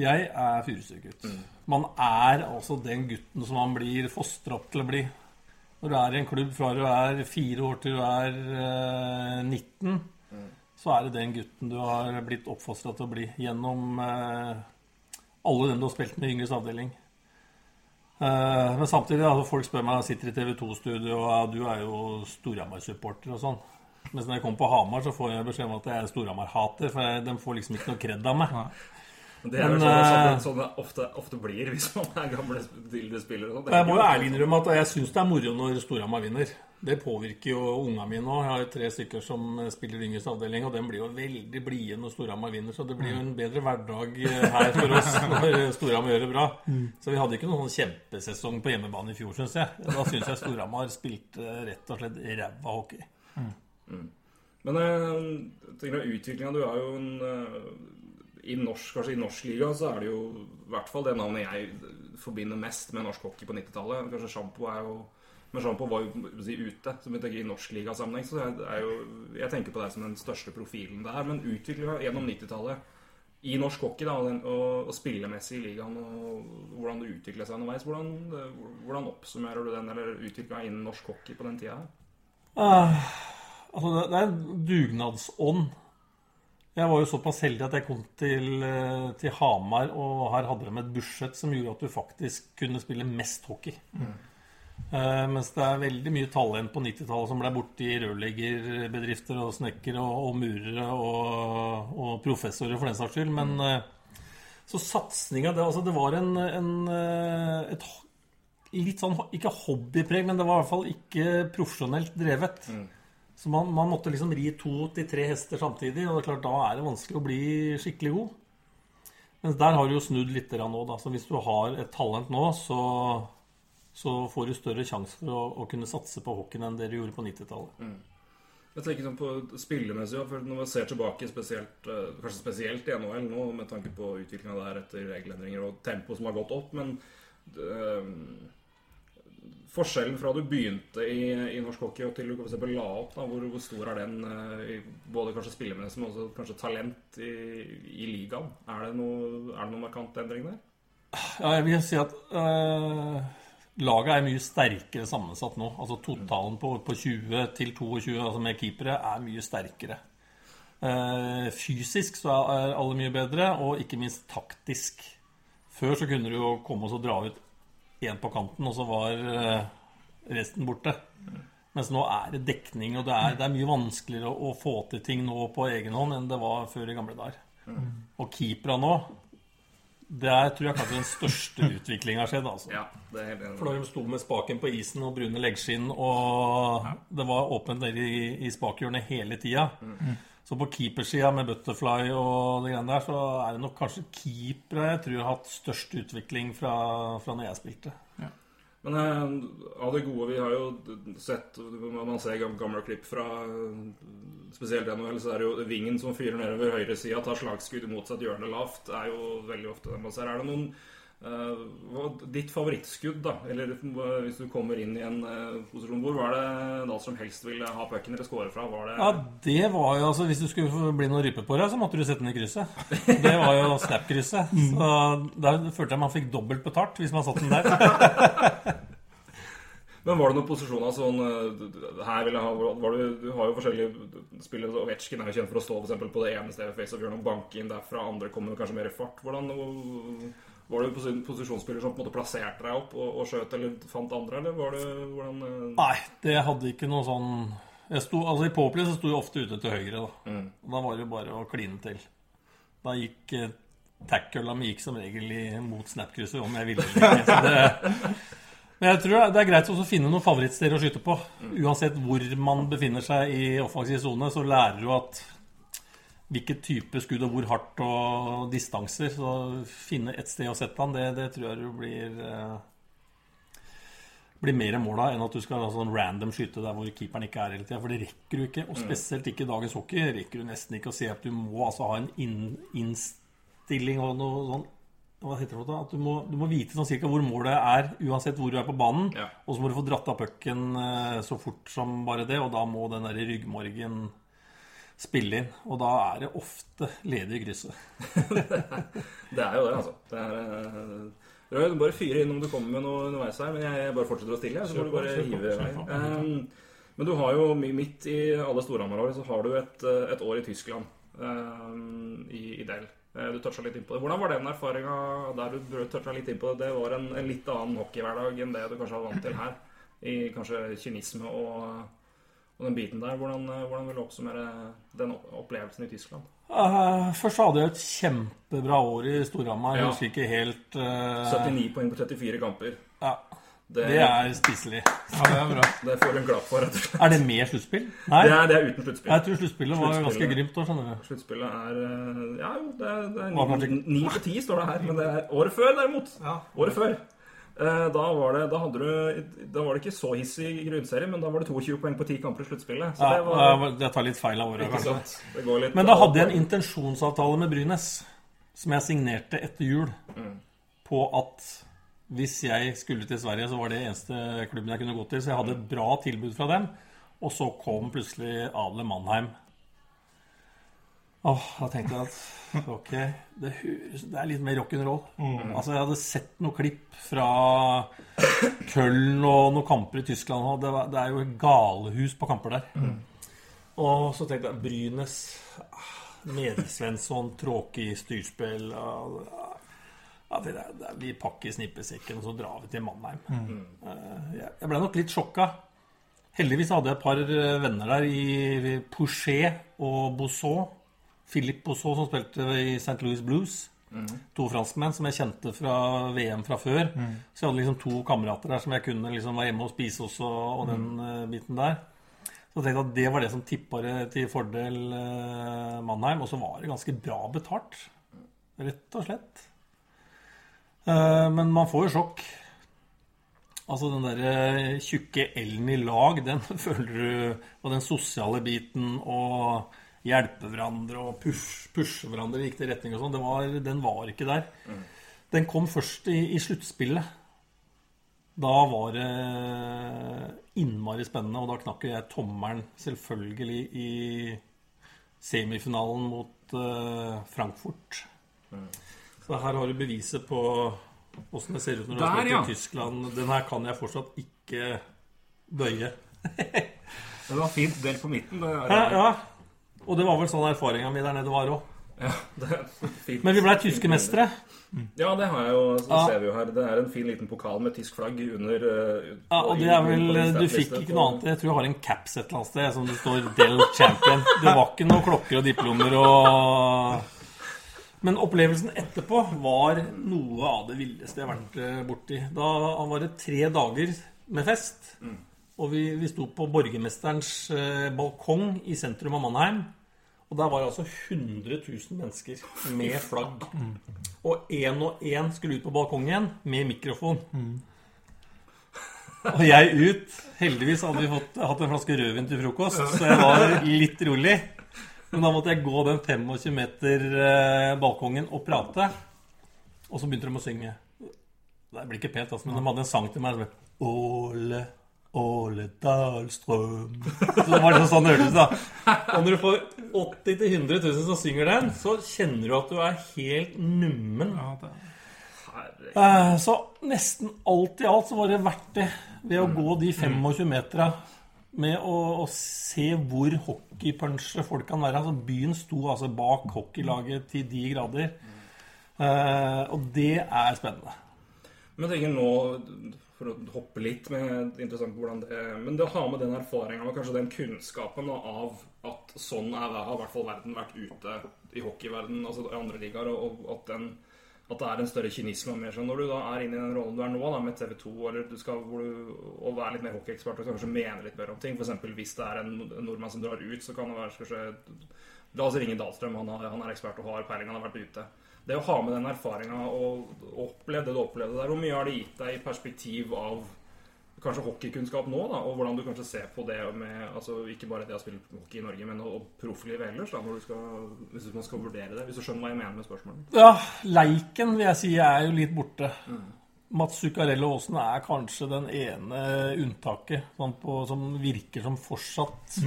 S2: Jeg er Furuset-gutt. Man er altså den gutten som man blir fostra opp til å bli. Når du er i en klubb fra du er fire år til du er eh, 19, så er det den gutten du har blitt oppfostra til å bli gjennom eh, alle dem du har spilt med i yngres avdeling. Eh, men samtidig, altså, folk spør meg, jeg sitter i TV 2-studio, og du er jo Storhamar-supporter og sånn. Mens når jeg kommer på Hamar, så får jeg beskjed om at jeg er Storhamar-hater, for jeg, de får liksom ikke noe kred av meg.
S1: Det er
S2: Men,
S1: sånn,
S2: eh,
S1: sånn, sånn det ofte, ofte blir hvis man er gamle spillere. og sånn.
S2: Jeg må jo ærlig innrømme at jeg syns det er moro når Storhamar vinner. Det påvirker jo unga mine òg. Jeg har tre stykker som spiller yngres avdeling, og de blir jo veldig blide når Storhamar vinner. Så det blir jo en bedre hverdag eh, her for oss når Storhamar gjør det bra. Så vi hadde ikke noen sånn kjempesesong på hjemmebane i fjor, syns jeg. Da syns jeg Storhamar spilte rett og slett ræva hockey.
S1: Men jeg tenker at utviklinga Du er jo en eh, i norsk, Kanskje i norsk liga så er det jo i hvert fall det navnet jeg forbinder mest med norsk hockey på 90-tallet. Kanskje Sjampo er jo Men Sjampo var jo si, ute, som jeg tenker i norsk ligasammenheng. Så jeg, jo, jeg tenker på deg som den største profilen der. Men utviklinga gjennom 90-tallet i norsk hockey da, og, og, spillemessig i ligaen, og hvordan det utvikla seg underveis, hvordan, hvordan oppsummerer du den, eller utviklinga innen norsk hockey på den tida?
S2: Ah, altså det, det er en dugnadsånd. Jeg var jo såpass heldig at jeg kom til, eh, til Hamar, og her hadde de et budsjett som gjorde at du faktisk kunne spille mest hockey. Eh, mens det er veldig mye talent på 90-tallet som ble borte i rørleggerbedrifter og snekkere og, og murere og, og professorer, for den saks skyld. Men uh, så satsinga det, altså det var en, en, et litt sånn Ikke hobbypreg, men det var i hvert fall ikke profesjonelt drevet. Så man, man måtte liksom ri to til tre hester samtidig, og det er klart da er det vanskelig å bli skikkelig god. Mens der har du jo snudd litt nå, da. Så hvis du har et talent nå, så, så får du større sjanse for å, å kunne satse på hockeyen enn det du gjorde på 90-tallet.
S1: Jeg tenker sånn på spillemessig, for når man ser tilbake spesielt, eh, kanskje spesielt i NHL nå, med tanke på utviklinga der etter regelendringer og tempo som har gått opp, men eh, forskjellen fra du begynte i, i norsk hockey og til du for la opp, da, hvor, hvor stor er den eh, i både kanskje spillemessig, men også kanskje talent i, i ligaen? Er det noe, noen markant endring der?
S2: Ja, jeg vil si at øh, laget er mye sterkere sammensatt nå. Altså totalen på, på 20 til 22 altså med keepere er mye sterkere. Eh, fysisk så er alle mye bedre, og ikke minst taktisk. Før så kunne du jo komme og dra ut én på kanten, og så var eh, resten borte. Mens nå er det dekning, og det er, det er mye vanskeligere å, å få til ting nå på egen hånd enn det var før i gamle dager. Og keepera nå Der tror jeg kanskje den største utviklinga har skjedd. altså.
S1: Ja, det er helt.
S2: For da de sto med spaken på isen og brune leggskinn, og det var åpent nede i, i spakhjørnet hele tida. Så på keepersida med butterfly og det greiene der, så er det nok kanskje keepere jeg tror har hatt størst utvikling fra, fra når jeg spilte.
S1: Men eh, av det gode Vi har jo sett man ser gam- gamle klipp fra spesielt NHL, så er det jo vingen som fyrer nedover høyresida, tar slagskudd i motsatt hjørne lavt. er jo veldig ofte det man ser. Er det noen Ditt favorittskudd, da? Eller eh, hvis du kommer inn i en eh, posisjon Hvor var det da som helst ville ha pucken eller score fra? Var det
S2: Ja, det var jo altså Hvis du skulle bli noen rype på deg, så måtte du sette den i krysset. Det var jo snap-krysset. Så der følte jeg man fikk dobbelt betalt hvis man satte den der.
S1: Men var det noen posisjoner sånn eh, Her vil jeg ha var det, Du har jo forskjellige spillere. Ovetsjkin er jo kjent for å stå for eksempel, på det ene stedet face-off-hjørnet og banke inn derfra. Andre kommer kanskje mer i fart. Hvordan Var du en posisjonsspiller som på en måte plasserte deg opp og, og skjøt eller fant andre, eller var det hvordan eh,
S2: Nei, det hadde ikke noe sånn jeg sto, altså I Powerplay så sto jeg ofte ute til høyre. Da
S1: Mm.
S2: Da var det bare å kline til. Da gikk eh, tackla mi gikk som regel i, mot snap-krysset om jeg ville eller ikke. Det, men jeg tror det er greit også å finne noen favorittsteder å skyte på. Uansett hvor man befinner seg i offensiv sone, så lærer du at hvilken type skudd og hvor hardt og distanser. Så finne et sted å sette han, det, det tror jeg du blir eh, blir mer mål av enn at du skal ha sånn random skyte der hvor keeperen ikke er hele tida. For det rekker du ikke. Og spesielt ikke i dagens hockey rekker du nesten ikke å se at du må altså ha en inn, innstilling og noe sånn Hva heter det? At du må, du må vite sånn cirka hvor målet er uansett hvor du er på banen.
S1: Ja.
S2: Og så må du få dratt av pucken eh, så fort som bare det, og da må den der ryggmargen spille inn. Og da er det ofte ledig i krysset.
S1: Det er jo det, altså. Det er eh, du bare fyre inn om du kommer med noe underveis her, men jeg, bare fortsetter å stille, så må du bare hive i vei. Um, men du har jo mi- midt i alle Storhamar-året, så har du et, eh, et år i Tyskland i, i Del. Eh, Du toucha litt inn på det. Hvordan var den erfaringa der du toucha litt inn på det? Det var en, en litt annen hockeyhverdag enn det du kanskje var vant til her? I kanskje kynisme og, og den biten der. Hvordan, eh, hvordan vil du oppsummere den opplevelsen i Tyskland?
S2: Uh, først så hadde jeg et kjempebra år i Storhamar. Jeg
S1: Ja.
S2: husker ikke helt uh...
S1: 79 poeng på 34 kamper.
S2: Ja,
S1: Det,
S2: det er spiselig.
S3: Ja, det er bra.
S1: det får hun en klapp for, rett og slett.
S2: Er det med sluttspill? Nei.
S1: Det er, det er uten sluttspill.
S2: Jeg tror sluttspillet var ganske
S1: grimt
S2: grymt. da, skjønner du.
S1: Sluttspillet er eh, Ja, jo, det er, det er
S2: Var
S1: ni,
S2: kanskje-
S1: ni på 10 står det her. Men det er året før, derimot.
S3: Ja.
S1: Året før. Eh, Da var, det, da, du, da var det ikke så hissig i grunnserien, men da var det 22 poeng på 10 kamper i sluttspillet. Så
S2: Ja,
S1: det var
S2: jeg tar litt feil av året, kanskje.
S1: sant. Det går litt
S2: Men da hadde jeg en intensjonsavtale med Brynes som jeg signerte etter jul på at hvis jeg skulle til Sverige, så var det eneste klubben jeg kunne gå til. Så jeg hadde et bra tilbud fra dem. Og så kom plutselig Adle Mannheim. Åh, da tenkte jeg at ok, det, det er litt mer rock'n'roll. Altså, jeg hadde sett noen klipp fra Köln og noen kamper i Tyskland. Og det, var, det er jo galehus på kamper der. Og så tenkte jeg Brynes Medelsvensson, tråkig styrspill ja, ja, det er, det Vi pakker snippesekken, og så drar vi til Mannheim. Eh, Jeg ble nok litt sjokka. Heldigvis hadde jeg et par venner der i Pouchet og Boussault. Philippe Boussault, som spilte i St. Louis Blues. To franskmenn som jeg kjente fra VM fra før. Så jeg hadde liksom to kamerater der som jeg kunne liksom være hjemme og spise også, og, den eh, biten der. Så jeg tenkte at det var det som tippa det til fordel eh, Mannheim. Og så var det ganske bra betalt. Rett og slett. Eh, men man får jo sjokk. Altså den derre tjukke L-en i lag, den føler du Og den sosiale biten og hjelpe hverandre og push, pushe hverandre i riktig retning og sånn, den var ikke der. Den kom først i, i sluttspillet. Da var det innmari spennende, og da knakk jeg tommelen selvfølgelig i semifinalen mot uh, Frankfurt. Så her har du beviset på åssen det ser ut når du har
S1: Der,
S2: spilt
S1: ja.
S2: i Tyskland. Den her kan jeg fortsatt ikke bøye.
S1: Det var fint delt på midten. Det
S2: Ja, ja. Og det var vel sånn erfaringa mi der nede var òg.
S1: Ja.
S2: Men vi blei tyske mestere.
S1: Ja, det har jeg jo. Så
S2: Ja.
S1: ser vi jo her. Det er en fin liten pokal med tysk flagg under Uh,
S2: Ja, og det er vel Du fikk ikke noe annet. Jeg tror jeg har en caps et eller annet sted som det står Del Champion. Det var ikke noen klokker og diplomer og Men opplevelsen etterpå var noe av det villeste jeg har vært eh, borti. Da var det tre dager med fest. Og vi, vi sto på borgermesterens eh, balkong i sentrum av Mannheim. Og der var det altså 100 000 mennesker med flagg. Og én og én skulle ut på balkongen med mikrofon. Og jeg ut. Heldigvis hadde vi fått, hatt en flaske rødvin til frokost, så jeg var litt rolig. Men da måtte jeg gå den 25 meter eh, balkongen og prate. Og så begynte de å synge. Det blir ikke pent, altså, men de hadde en sang til meg Åle, Åle Dahlstrøm. Så det var det sånn det hørtes ut, da. Og når du får 80 000-100 000 som synger den, så kjenner du at du er helt nummen.
S3: Ja, det,
S2: Eh, Så nesten alt i alt så var det verdt det ved å gå de 25 metera med å, å se hvor hockeypunchere folk kan være. Altså Byen sto altså bak hockeylaget til de grader. Eh, og det er spennende.
S1: Men jeg tenker nå, for å hoppe litt med interessant hvordan det Men det å ha med den erfaringa og kanskje den kunnskapen av at sånn er, har i hvert fall verden vært ute i hockeyverden, altså i andre ligaer, og, og at, den, at det er en større kynisme mer sånn Når du da er inne i den rollen du er nå, da, med TV 2, eller du skal hvor du, og være litt mer hockeyekspert og kanskje mene litt mer om ting, f.eks. hvis det er en nordmann som drar ut, så kan det være kanskje La oss ringe Dahlstrøm, han, han er ekspert og har peiling, han har vært ute. Det å ha med den erfaringa og oppleve det du opplevde der, hvor mye har det gitt deg i perspektiv av kanskje hockeykunnskap nå, da, og hvordan du kanskje ser på det med altså Ikke bare det å spille hockey i Norge, men og profflivet ellers, da, når du skal, hvis man skal vurdere det. Hvis du skjønner hva jeg mener med spørsmålet.
S2: Ja, leiken vil jeg si er jo litt borte. Mats Zuccarello Aasen er kanskje den ene unntaket sånn på, som virker som fortsatt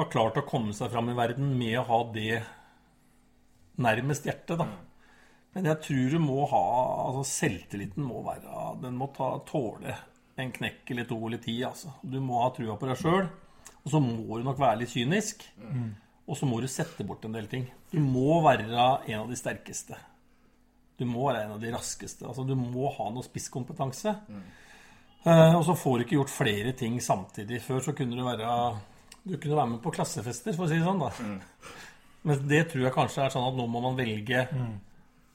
S2: har klart å komme seg fram i verden med å ha det nærmest hjertet, da. Men jeg tror du må ha altså Selvtilliten må være Den må ta, tåle en knekk eller to eller ti, altså. Du må ha trua på deg sjøl. Og så må du nok være litt kynisk. Og så må du sette bort en del ting. Du må være en av de sterkeste. Du må være en av de raskeste. Altså, du må ha noe spisskompetanse. Eh, og så får du ikke gjort flere ting samtidig. Før så kunne du være Du kunne være med på klassefester, for å si det sånn. da. Men det tror jeg kanskje er sånn at nå må man velge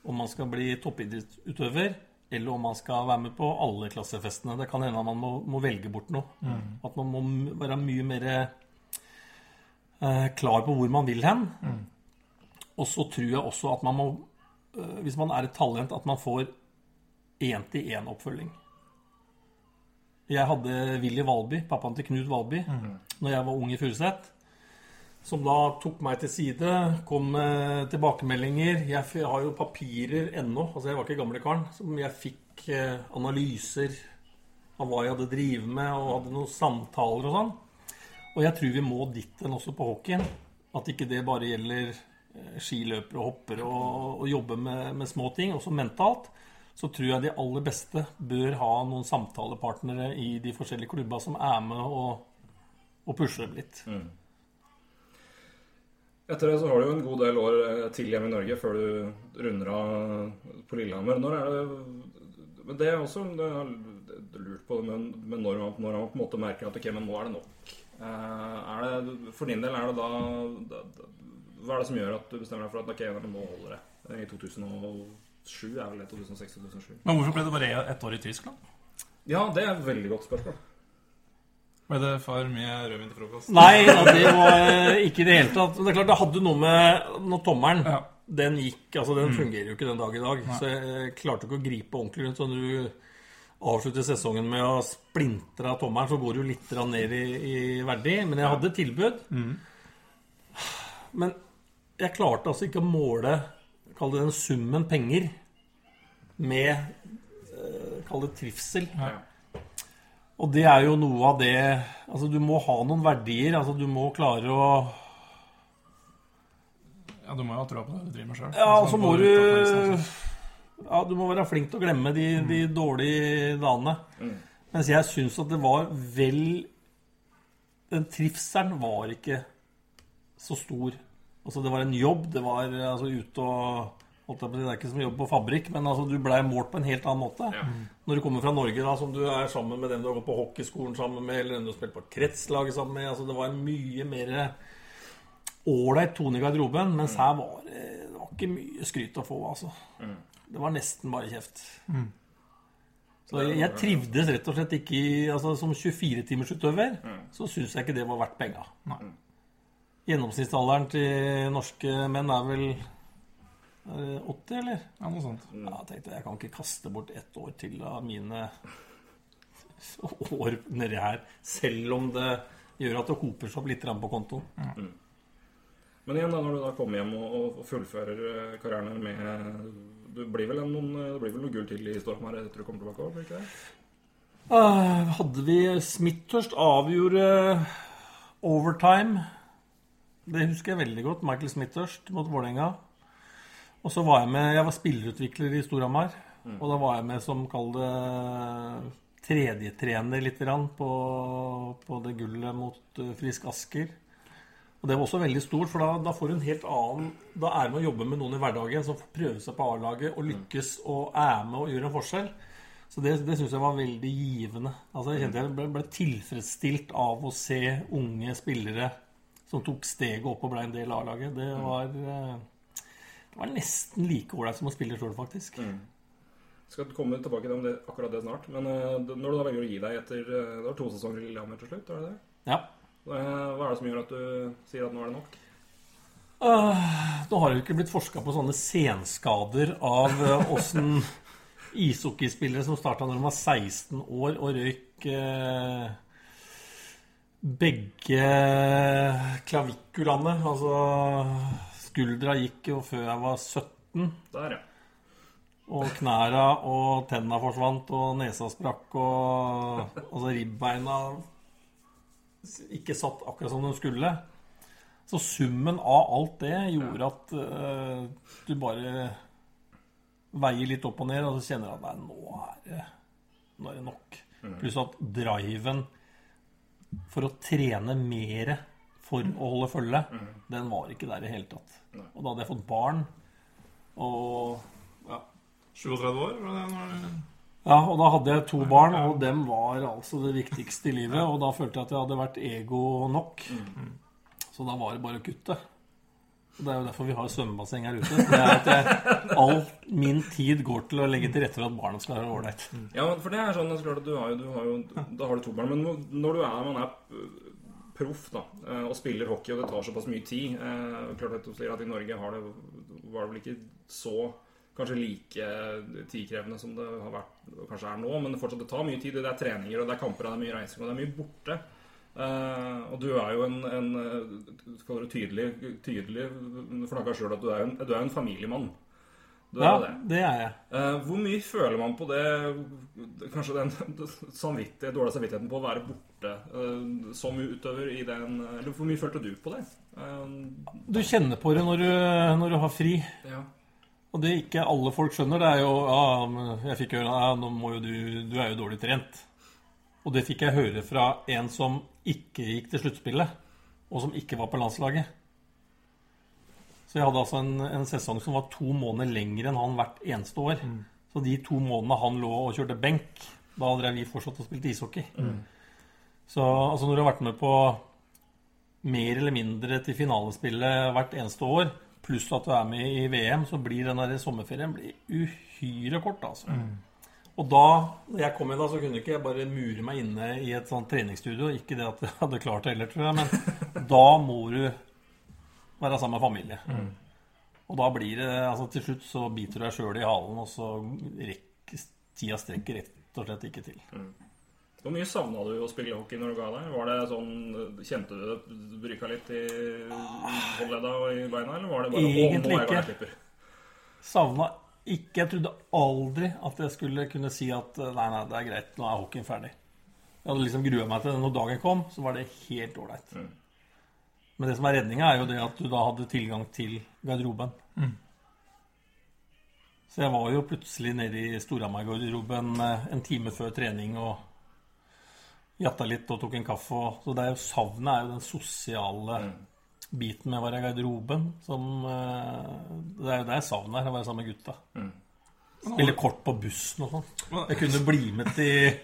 S2: om man skal bli toppidrettsutøver, eller om man skal være med på alle klassefestene. Det kan hende at man må, må velge bort noe. At man må være mye mer eh, klar på hvor man vil hen. Og så tror jeg også at man må, eh, hvis man er et talent, at man får én-til-én-oppfølging. Jeg hadde Willy Valby, pappaen til Knut Valby, når jeg var ung i Furuset. Som da tok meg til side, kom med tilbakemeldinger. Jeg har jo papirer ennå, altså jeg var ikke gamle karen, som jeg fikk eh, analyser av hva jeg hadde drevet med, og hadde noen samtaler og sånn. Og jeg tror vi må dit enn også på hockeyen. At ikke det bare gjelder eh, skiløpere og hoppere og, og jobbe med, med små ting, også mentalt. Så tror jeg de aller beste bør ha noen samtalepartnere i de forskjellige klubba som er med og, og pusher dem litt.
S1: Etter det så har du jo en god del år eh, til hjemme i Norge før du runder av på Lillehammer. Når er det Men det er også det er lurt på men, men når, man, når man på en måte merker at ok, men nå er det nok. Eh, er det, for din del er det da Hva er det som gjør at du bestemmer deg for at ok, nå holder det? I 2007 er vel det 2006-2007?
S3: Men hvorfor ble det bare ett år i Tyskland?
S1: Ja, det er et veldig godt spørsmål.
S3: Ble det for mye rødvin til frokost?
S2: Nei, ja, det var eh, ikke i det hele tatt. Men det er klart, det hadde noe med når tommelen
S3: Ja.
S2: Den gikk, altså den fungerer jo ikke den dag i dag. Så jeg klarte ikke å gripe ordentlig rundt. Så når du avslutter sesongen med å splintre av tommelen, så går du litt ned i, i verdi. Men jeg hadde tilbud. Men jeg klarte altså ikke å måle Kall det den summen penger med eh, Kall det trivsel.
S1: Ja.
S2: Og det er jo noe av det Altså, du må ha noen verdier. Altså, du må klare å
S3: Ja, du må jo ha troa på det du driver med sjøl.
S2: Ja, og så må du Ja, du må være flink til å glemme de, de dårlige dagene.
S1: Mm.
S2: Mens jeg syns at det var vel Den trivselen var ikke så stor. Altså, det var en jobb. Det var altså ute og holdt jeg på å si, Det er ikke som jobb på fabrikk, men altså, du blei målt på en helt annen måte.
S1: Ja.
S2: Når du kommer fra Norge, da, som du er sammen med dem du har gått på hockeyskolen sammen med, eller dem du har spilt på kretslaget sammen med altså, Det var en mye mer ålreit tone i garderoben, mens her var det, det var ikke mye skryt å få, altså. Det var nesten bare kjeft. Så jeg, jeg trivdes rett og slett ikke i altså, Som 24-timersutøver så syns jeg ikke det var verdt penga.
S3: Nei.
S2: Gjennomsnittsalderen til norske menn er vel 80, eller?
S3: Ja, noe sånt.
S2: Ja, jeg tenkte jeg kan ikke kaste bort ett år til av mine år nedi her, selv om det gjør at det hoper seg opp litt på kontoen.
S1: Men igjen, da, når du da kommer hjem og, og fullfører karrieren karrieren med Du blir vel en, noen, det blir vel noe gull til i Storhamar etter du kommer tilbake òg, blir ikke det?
S2: Ah, hadde vi Smithurst avgjorde overtime. Det husker jeg veldig godt. Michael Smithurst mot Vålerenga. Og så var jeg med Jeg var spillerutvikler i Storhamar. Og da var jeg med som, kall det tredjetrener litt grann på, på det gullet mot eh, Frisk Asker. Og det var også veldig stort, for da, da får du en helt annen Da er med å jobbe med noen i hverdagen som får prøve seg på A-laget og lykkes og er med og gjør en forskjell. Så det, det syns jeg var veldig givende. Altså Jeg kjente jeg ble, ble tilfredsstilt av å se unge spillere som tok steget opp og ble en del av A-laget. Det var eh, Det var nesten like ålreit som å spille sjøl, faktisk.
S1: Skal komme tilbake til det, akkurat det snart. Men uh, når du da velger å gi deg etter uh, Det var to sesonger i Lillehammer til slutt, var det det?
S2: Ja.
S1: Eh, Hva er det som gjør at du sier at nå er det nok?
S2: Nå har det jo ikke blitt forska på sånne senskader av øh, åssen ishockeyspillere som starta når de var 16 år og røyk eh, begge klavikulene. Altså skuldra gikk jo før jeg var 17.
S1: Der, ja.
S2: Og knæra og tenna forsvant, og nesa sprakk, og altså ribbeina ikke satt akkurat som de skulle. Så summen av alt det gjorde at uh, du bare veier litt opp og ned, og så kjenner du at nei, nå er det, nå er det nok. Pluss at driven for å trene mer for å holde følge, den var ikke der i hele tatt. Og da hadde jeg fått barn, og ja,
S3: 37 år? Var det når
S2: ja, og da hadde jeg to barn, og dem var altså det viktigste i livet. Og da følte jeg at jeg hadde vært ego nok. Så da var det bare å kutte. Og Det er jo derfor vi har svømmebasseng her ute. Det er at jeg, all min tid går til å legge til rette for at barna skal være ålreit.
S1: Ja, for det er sånn det er klart at du har jo, du har jo Da har du to barn. Men når- du er, man er proff da, eh, og spiller hockey, og det tar såpass mye tid eh, Klart at du sier at i Norge har det, var det vel ikke så kanskje like tidkrevende som det har vært kanskje er nå, men fortsatt det tar mye tid. Det er treninger, og det er kamper, og det er mye reising, og det er mye borte. Uh, og du er jo en, en eh, tydelig, tydelig flagga sjøl at du er, en, du er en familiemann. Du
S2: Ja,
S1: er det.
S2: det er jeg.
S1: Eh, hvor mye føler man på det Kanskje den samvittighet, dårlige samvittigheten på å være borte eh, som utøver i den Eller hvor mye følte du på det? Eh,
S2: Du kjenner på det når du, når du har fri.
S1: ja.
S2: Og det ikke alle folk skjønner, det er jo Ja, jeg fikk høre ja, nå må jo du Du er jo dårlig trent. Og det fikk jeg høre fra en som ikke gikk til sluttspillet, og som ikke var på landslaget. Så jeg hadde altså en, en sesong som var to måneder lengre enn han hvert eneste år. Så de to månedene han lå og kjørte benk, da drev vi fortsatt og spilte ishockey. Så altså når du har vært med på mer eller mindre til finalespillet hvert eneste år, pluss at du er med i VM, så blir den der sommerferien blir uhyre kort, altså. Og da når jeg kom inn, da, så kunne ikke jeg bare mure meg inne i et sånt treningsstudio. Ikke det at jeg hadde klart det heller, tror jeg, men da må du være sammen med familie. Og da blir det altså Til slutt så biter du deg sjøl i halen, og så rekk, tida strekker rett og slett ikke til.
S1: Hvor mye savna du å spille hockey når du ga deg? Var det sånn, Kjente du det bryka litt i håndledda og i beina, eller var det bare
S2: Egentlig
S1: «Å,
S2: ikke. Savna ikke Jeg trodde aldri at jeg skulle kunne si at nei, nei, det er greit, nå er hockeyen ferdig. Jeg hadde liksom grua meg til det når dagen kom, så var det helt ålreit.
S1: Mm.
S2: Men det som er redninga, er jo det at du da hadde tilgang til garderoben. Så jeg var jo plutselig nede i Storhamar-garderoben eh, en time før trening og jatta litt og tok en kaffe. Og, så det er jo savnet er jo den sosiale biten med å være i garderoben. Som, eh, det er jo det jeg savner, å være sammen med gutta. Spille kort på bussen og sånn. Jeg kunne bli med til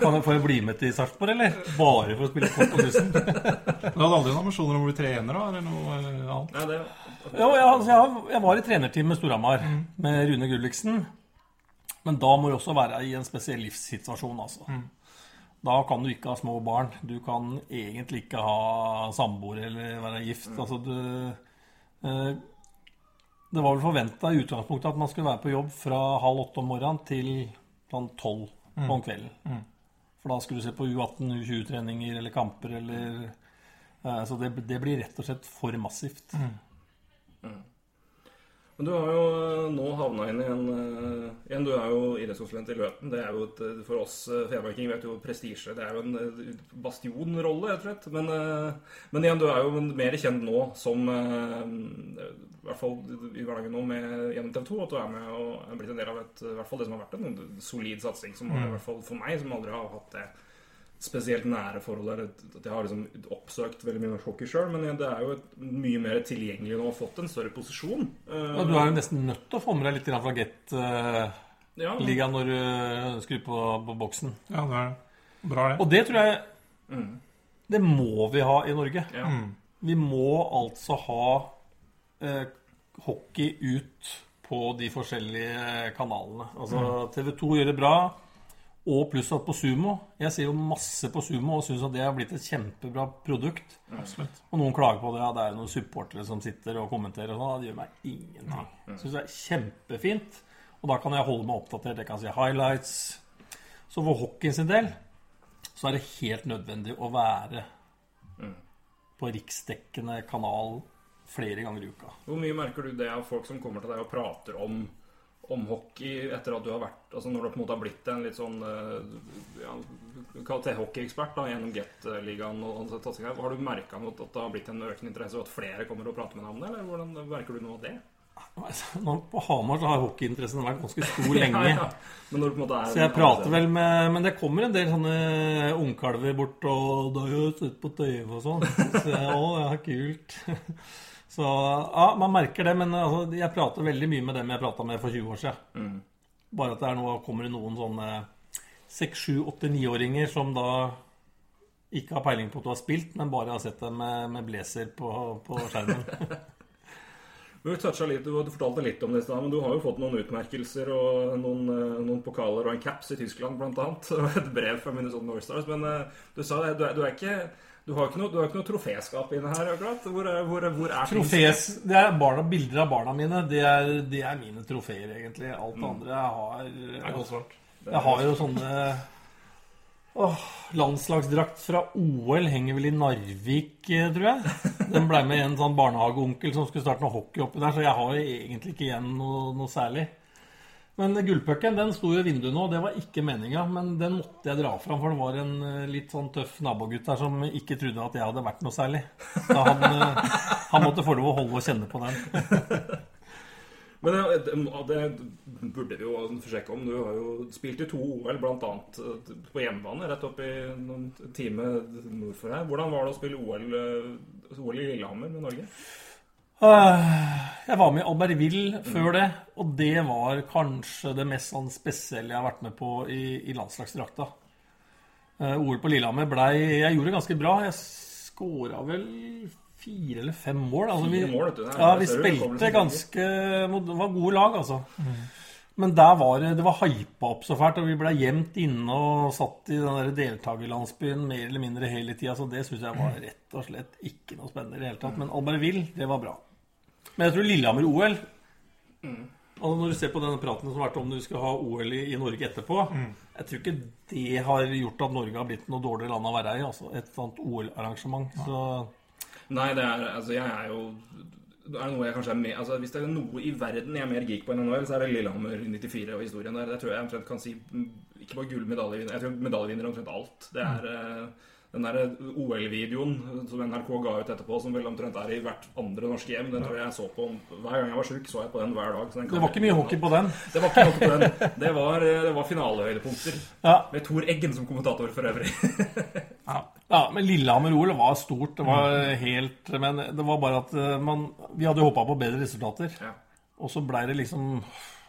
S2: Kan jeg få bli med til Sarpsborg, eller? Bare for å spille kort på bussen?
S3: Du hadde aldri noen ambisjoner om å bli trener, da? Eller noe eh, annet?
S1: Nei,
S2: Jo, jeg, altså, jeg, jeg var i trenerteam med Storhamar med Rune Gulliksen. Men da må du også være i en spesiell livssituasjon, altså. Da kan du ikke ha små barn. Du kan egentlig ikke ha samboer eller være gift. Altså, du eh, Det var vel forventa i utgangspunktet at man skulle være på jobb fra halv åtte om morgenen til sånn tolv om kvelden. For da skulle du se på U18, U20-treninger eller kamper eller eh, Så det, det blir rett og slett for massivt.
S1: Men du har jo eh, nå havna inn i en eh, Igjen, du er jo idrettskonsulent i Løten. Det er jo et, eh, For oss Femarking vet jo prestisje. Det er jo en bastionrolle, rett og slett. Men, men igjen, du er jo mer kjent nå som I hvert fall i hverdagen nå med, gjennom TV 2. At du er med og er blitt en del av et, i hvert fall det som har vært en solid satsing. Som har, i hvert fall for meg, som aldri har hatt det spesielt nære forhold der at jeg har liksom oppsøkt veldig mye norsk hockey sjøl, men det er jo et, mye mer tilgjengelig nå og fått en større posisjon.
S2: Ja, du er jo nesten nødt til å få med deg litt fra Get-ligaen når du skrur på, på boksen.
S3: Ja, det er bra, det.
S2: Og det tror jeg
S1: Mm.
S2: Det må vi ha i Norge.
S1: ja.
S2: Vi må altså ha eh, hockey ut på de forskjellige kanalene. Altså TV 2 gjør det bra. Og pluss at på Sumo Jeg ser jo masse på Sumo og syns at det har blitt et kjempebra produkt.
S3: Absolutt.
S2: Og noen klager på det. Ja, det er jo noen supportere som sitter og kommenterer og sånn. Det gjør meg ingenting. Jeg syns det er kjempefint. Og da kan jeg holde meg oppdatert. Jeg kan si highlights. Så for hockeyen sin del så er det helt nødvendig å være på riksdekkende kanal flere ganger i uka.
S1: Hvor mye merker du det av folk som kommer til deg og prater om, om hockey etter at du har vært Altså når du på en måte har blitt en litt sånn eh, ja, Kall det hockeyekspert da, gjennom Get-ligaen og her. Har du merka at det har blitt en økende interesse, og at flere kommer og prater med deg om det? Eller hvordan merker du noe av det?
S2: På Hamar så har hockeyinteressen vært ganske stor lenge.
S1: Ja, ja.
S2: Så jeg prater vel med Men det kommer en del sånne ungkalver bort og 'Da har jeg sett på TV' og sånn. Så jeg, å, ja, kult. Så ja, man merker det. Men altså, jeg prater veldig mye med dem jeg prata med for 20 år siden.
S1: Mm.
S2: Bare at det er nå kommer det noen sånne 6, 7, 8, 9-åringer som da ikke har peiling på at du har spilt, men bare har sett deg med, med blazer på, på skjermen.
S1: Men Vi litt, Du fortalte litt om det men du har jo fått noen utmerkelser og noen, eh, noen pokaler og en caps i Tyskland, annet. Og et brev fra Minnesota North Stars. Men eh, du sa det, du er, du er ikke du har ikke noe, du har ikke noe troféskap inne her, akkurat? Hvor, er- hvor, hvor er?
S2: Trofés, det er barna, Bilder av barna mine. Det er, det er mine trofeer, egentlig. Alt det andre jeg har
S3: Det er godt svart.
S2: Jeg har jo sånne Åh, Landslagsdrakt fra OL henger vel i Narvik, eh, tror jeg. Den ble med en sånn barnehageonkel som skulle starte noe hockey oppi der, så jeg har jo egentlig ikke igjen noe, noe særlig. Men gullpucken den sto jo i vinduet nå, det var ikke meninga. Men den måtte jeg dra fram, for det var en eh, litt sånn tøff nabogutt der som ikke trodde at jeg hadde vært noe særlig. Så han, eh, han måtte få lov å holde og kjenne på den.
S1: Men det, det burde vi jo forsøke om. Du har jo spilt i to OL, bl.a. på hjemmebane, rett opp i noen time nord for her. Hvordan var det å spille OL, eh, OL i Lillehammer med Norge?
S2: Øh, Jeg var med i Albertville før det, og det var kanskje det mest sånn spesielle jeg har vært med på i, i landslagsdrakta. Eh, OL på Lillehammer blei Jeg gjorde det ganske bra. Jeg skåra vel fire eller fem mål. Altså, vi,
S1: mål, du.
S2: Ja, vi spilte ganske Det var gode lag, altså. Men der var det Det var hypa opp så fælt, og vi ble gjemt inne og satt i den der deltakerlandsbyen mer eller mindre hele tida, så det syns jeg var rett og slett ikke noe spennende i det hele tatt. Men Albertville, det var bra. Men jeg tror Lillehammer-OL Altså Når du ser på denne praten som har vært om du skal ha OL i, i Norge etterpå Jeg tror ikke det har gjort at Norge har blitt noe dårligere land å være i. Altså Et sånt OL-arrangement. Så
S1: Nei, det er Altså, jeg er jo det er noe jeg kanskje er med, altså Hvis det er noe i verden jeg er mer geek på enn NHL, så er det Lillehammer 94 og historien der. Det tror jeg omtrent kan si mm, Ikke bare gullmedaljevinner, jeg tror medaljevinner omtrent alt. Det er eh, den der OL-videoen som NRK ga ut etterpå, som vel omtrent er i hvert andre norske hjem, den tror jeg jeg så på hver gang jeg var sjuk. Så jeg på den hver dag. så den
S2: det var ikke mye hockey på den.
S1: Det var ikke hockey på den. Det var, det var finalehøydepunkter.
S2: Ja,
S1: Med Tor Eggen som kommentator for øvrig.
S2: ja Men Lillehammer-OL var stort. Det var helt Men det var bare at eh, man Vi hadde håpa på bedre resultater.
S1: Ja.
S2: Og så blei det liksom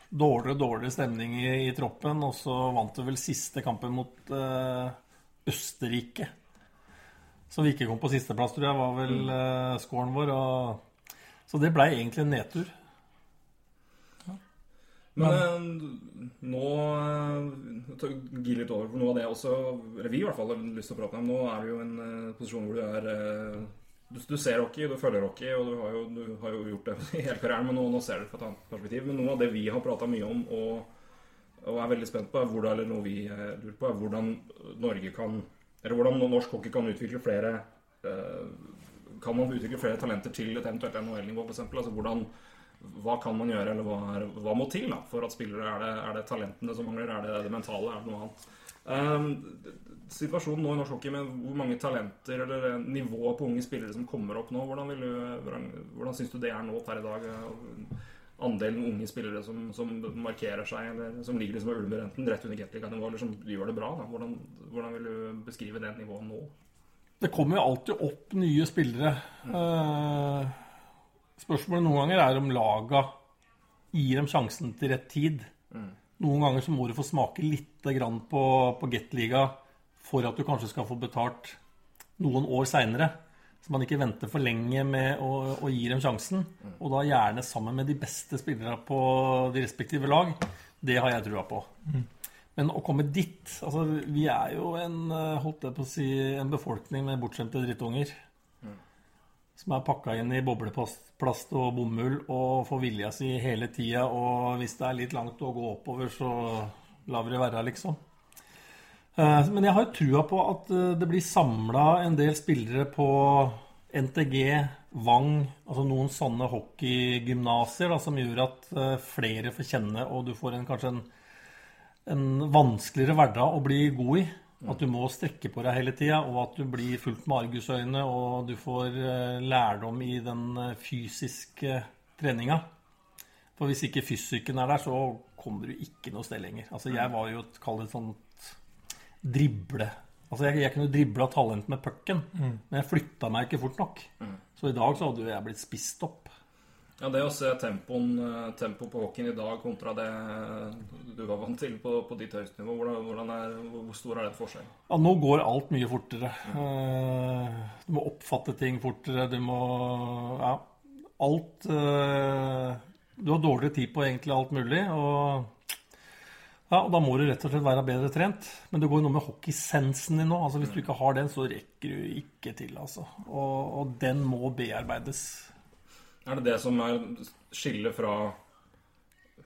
S2: dårligere og dårligere stemning i, i troppen. Og så vant du vel siste kampen mot uh, Østerrike. Så vi ikke kom på sisteplass, tror jeg, var vel uh, scoren vår. Og, så det blei egentlig en nedtur.
S1: Men eh, nå eh, ta- Gi litt over for noe av det også Eller vi i hvert fall har lyst til å prate om. Nå er du jo i en eh, posisjon hvor du er eh, du, du ser hockey, du følger hockey, og du har jo, du har jo gjort det i hele karrieren, men nå, nå ser du det fra et annet perspektiv. Men noe av det vi har prata mye om og, og er veldig spent på, er hvordan, eller noe vi eh, lurer på, er hvordan Norge kan Eller hvordan norsk hockey kan utvikle flere eh, Kan man utvikle flere talenter til et eventuelt NHL-nivå, f.eks.? Altså hvordan hva kan man gjøre, eller hva, er, hva må til da, for at spillere Er det, er det talentene som mangler? Er det det mentale? Er det noe annet? Um, situasjonen nå i norsk hockey med hvor mange talenter eller nivået på unge spillere som kommer opp nå, hvordan, du, hvordan, hvordan syns du det er nå per i dag? Andelen unge spillere som, som markerer seg, eller som ligger liksom og ulmer enten rett under Gateliga-nivå, eller som gjør det bra. Da. Hvordan, hvordan vil du beskrive det nivået nå?
S2: Det kommer jo alltid opp nye spillere. Eh, spørsmålet noen ganger er om laga gir dem sjansen til rett tid. Noen ganger så må du få smake litt grann på, på Gateliga for at du kanskje skal få betalt noen år seinere. Så man ikke venter for lenge med å, å gi dem sjansen. Og da gjerne sammen med de beste spillerne på de respektive lag. Det har jeg trua på. Men å komme dit altså Vi er jo en, eh, holdt jeg på å si, en befolkning med bortskjemte drittunger. Som er pakka inn i bobleplast og bomull og får vilja si hele tida. Og hvis det er litt langt å gå oppover, så lar vi det være, liksom. Eh, Men jeg har jo trua på at eh, det blir samla en del spillere på NTG, Vang, altså noen sånne hockeygymnaser som gjør at eh, flere får kjenne, og du får en, kanskje en, en vanskeligere hverdag å bli god i. At du må strekke på deg hele tida, og at du blir fullt med argusøyne, og du får lærdom i den fysiske treninga. For hvis ikke fysikken er der, så kommer du ikke noe sted lenger. Altså, jeg var jo et, kall det et sånt drible. Altså, jeg, jeg kunne dribla talent med pucken, men jeg flytta meg ikke fort nok. Så i dag så hadde jo jeg blitt spist opp.
S1: Ja, det å se tempoen, eh, tempo på hockeyen i dag kontra det du var vant til på, på ditt høyeste nivå, hvordan, er, hvor stor er det forskjell?
S2: Ja, nå går alt mye fortere. Mm. Du må oppfatte ting fortere. Du må Ja, alt eh, Du har dårligere tid på egentlig alt mulig. Og, ja, og da må du rett og slett være bedre trent. Men det går jo noe med hockeysensen din nå. Altså, hvis du ikke har den, så rekker du ikke til. Altså. Og, og den må bearbeides.
S1: Er det det som er skillet fra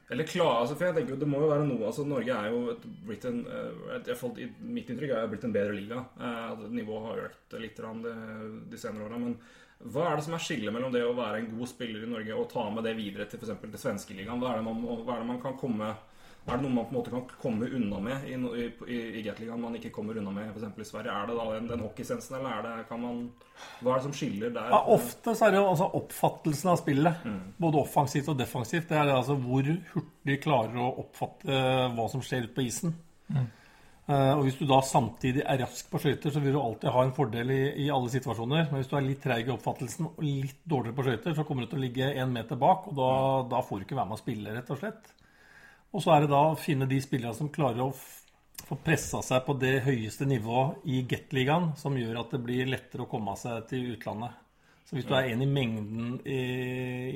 S1: Eller klar, altså, for jeg tenker jo det må jo være noe altså Norge er jo et, blitt en eh, Mitt inntrykk er blitt en bedre liga. Eh, Nivået har økt litt de, senere åra. Men hva er det som er skillet mellom det å være en god spiller i Norge og ta med det videre til f.eks. til svenskeligaen? Hva hva er det man kan komme er det noe man på en måte kan komme unna med i, i, i, i Gateligaen man ikke kommer unna med f.eks. i Sverige? Er det da den, den hockeysensen, eller er det, kan man Hva er det som skiller der?
S2: Ja, ofte så er det jo altså oppfattelsen av spillet, både offensivt og defensivt. Det er det altså hvor hurtig klarer å oppfatte hva som skjer ute på isen. Eh, og hvis du da samtidig er rask på skøyter, så vil du alltid ha en fordel i, i alle situasjoner. Men hvis du er litt treig i oppfattelsen og litt dårligere på skøyter, så kommer du til å ligge én meter bak, og da, da får du ikke være med å spille, rett og slett. Og så er det da å finne de spillerne som klarer å få pressa seg på det høyeste nivået i Gateligaen, som gjør at det blir lettere å komme seg til utlandet. Så hvis du er en i mengden i,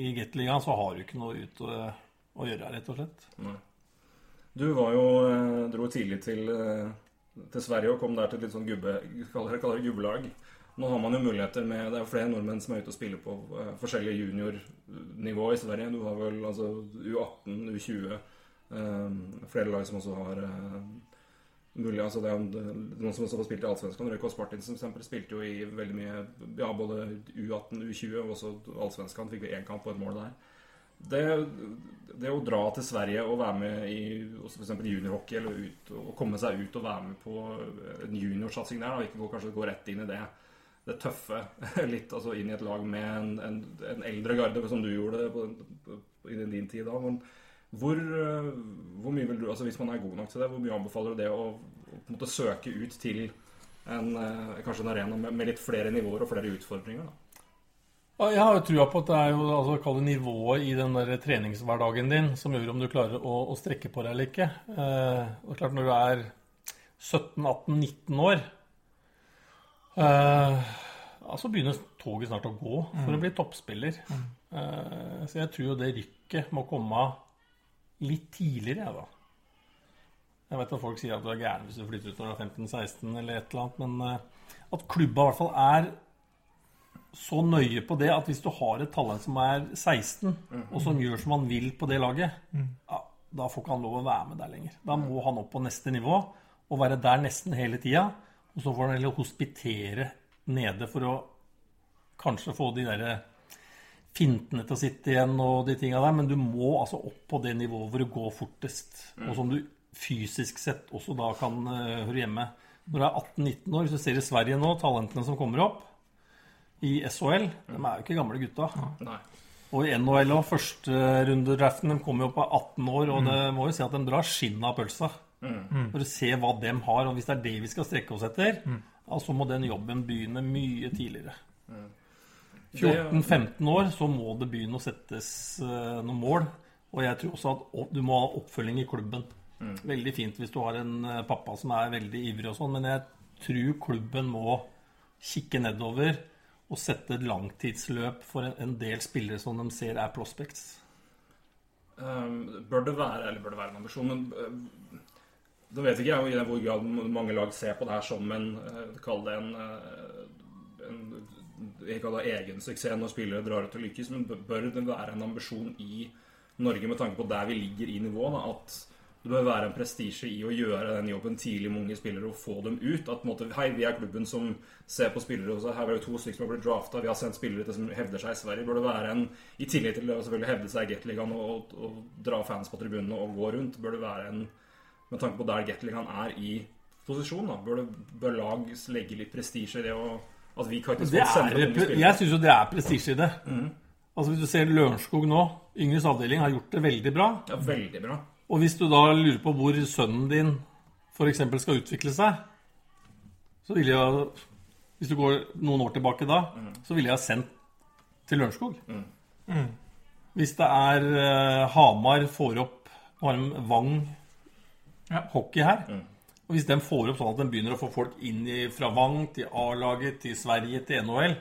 S2: i Gateligaen, så har du ikke noe ut å, å gjøre, rett og slett.
S1: Du var jo, eh, dro tidlig til, eh, til Sverige og kom der til et litt sånn gubbe, kaller det, gubbelag. Nå har man jo muligheter med Det er jo flere nordmenn som er ute og spiller på eh, forskjellige juniornivå i Sverige. Du har vel altså U18, U20 eh, Flere lag som også har eh, mulig altså det er Noen som også har spilt i Allsvenskan. Røyk Martinsen for eksempel, spilte jo i veldig mye Ja, både U18, U20 og også Allsvenskan. Fikk vi én kamp og et mål der. Det, det å dra til Sverige og være med i f.eks. juniorhockey, eller ut, og komme seg ut og være med på en juniorsatsing der, og ikke gå, kanskje gå rett inn i det det tøffe litt altså inn i et lag med en, en, en eldre garde, som du gjorde på, på, i din tid da. Men hvor, eh, hvor, mye vil du, altså Hvis man er god nok til det, hvor mye anbefaler du det å, å på en måte søke ut til en, eh, kanskje en arena med, med litt flere nivåer og flere utfordringer? da?
S2: Jeg har jo trua på at det er jo altså, nivået i den der treningshverdagen din som gjør om du klarer å, å strekke på deg eller ikke. Eh, og klart Når du er 17-18-19 år, så altså begynner toget snart å gå for mm. å bli toppspiller. Mm. Eh, så jeg tror jo det rykket må komme litt tidligere, jeg, da. Jeg vet at folk sier at du er gæren hvis du flytter ut når du er 15-16 eller et eller annet, men uh, at klubba i hvert fall er så nøye på det at hvis du har et talent som er 16, mm. og som gjør som han vil på det laget, ja, da får ikke han lov å være med der lenger. Da må han opp på neste nivå og være der nesten hele tida. Og så får han heller hospitere nede for å kanskje få de der fintene til å sitte igjen og de tinga der. Men du må altså opp på det nivået hvor du går fortest. Og som du fysisk sett også da kan uh, høre hjemme. Når du er 18-19 år, hvis du ser i Sverige nå, talentene som kommer opp i SHL, de er jo ikke gamle gutta.
S1: Nei.
S2: Og i NHL òg, førsterundedraften, de kommer jo av 18 år, og det må jo si at de drar skinnet av pølsa. Mm. For å se hva de har. Og hvis det er det vi skal strekke oss etter, mm. så så må den jobben begynne mye tidligere. Mm. 14-15 år så må det begynne å settes uh, noen mål. Og jeg tror også at du må ha oppfølging i klubben. Mm. Veldig fint hvis du har en uh, pappa som er veldig ivrig og sånn, men jeg tror klubben må kikke nedover og sette et langtidsløp for en, en del spillere som de ser er prospects.
S1: Um, bør det være, eller bør det være en ambisjon, men uh, da vet ikke jeg i hvor grad mange lag ser på det her som en uh, Kall det en, uh, en ikke ha egen suksess når spillere drar ut og lykkes, men bør det være en ambisjon i Norge med tanke på der vi ligger i nivå, da, at det bør være en prestisje i å gjøre den jobben tidlig med unge spillere og få dem ut. At måte, hei, vi er klubben som ser på spillere. Også. Her er det to stykker som har blitt drafta. Vi har sendt spillere til som hevder seg i Sverige. Bør det være en, I tillegg til å selvfølgelig hevde seg i Gateligaen og, og, og, dra fans på tribunene og gå rundt, bør det være en med tanke på der Gateligaen er i posisjon, da, bør, det, bør lag legge litt prestisje i det å at vi kan
S2: ikke sende er, Jeg syns jo det er prestisje i det. Mm. Altså Hvis du ser Lørenskog nå, Yngres avdeling har gjort det veldig bra.
S1: Ja, veldig bra.
S2: Og hvis du da lurer på hvor sønnen din f.eks. skal utvikle seg, så ville jeg Hvis du går noen år tilbake da, mm. så ville jeg ha sendt til Lørenskog. Mm. mm. Hvis det er uh, Hamar får opp Vang ja. hockey her. Og Hvis de får opp sånn at de begynner å få folk inn i, fra Vang til A-laget, til Sverige, til NHL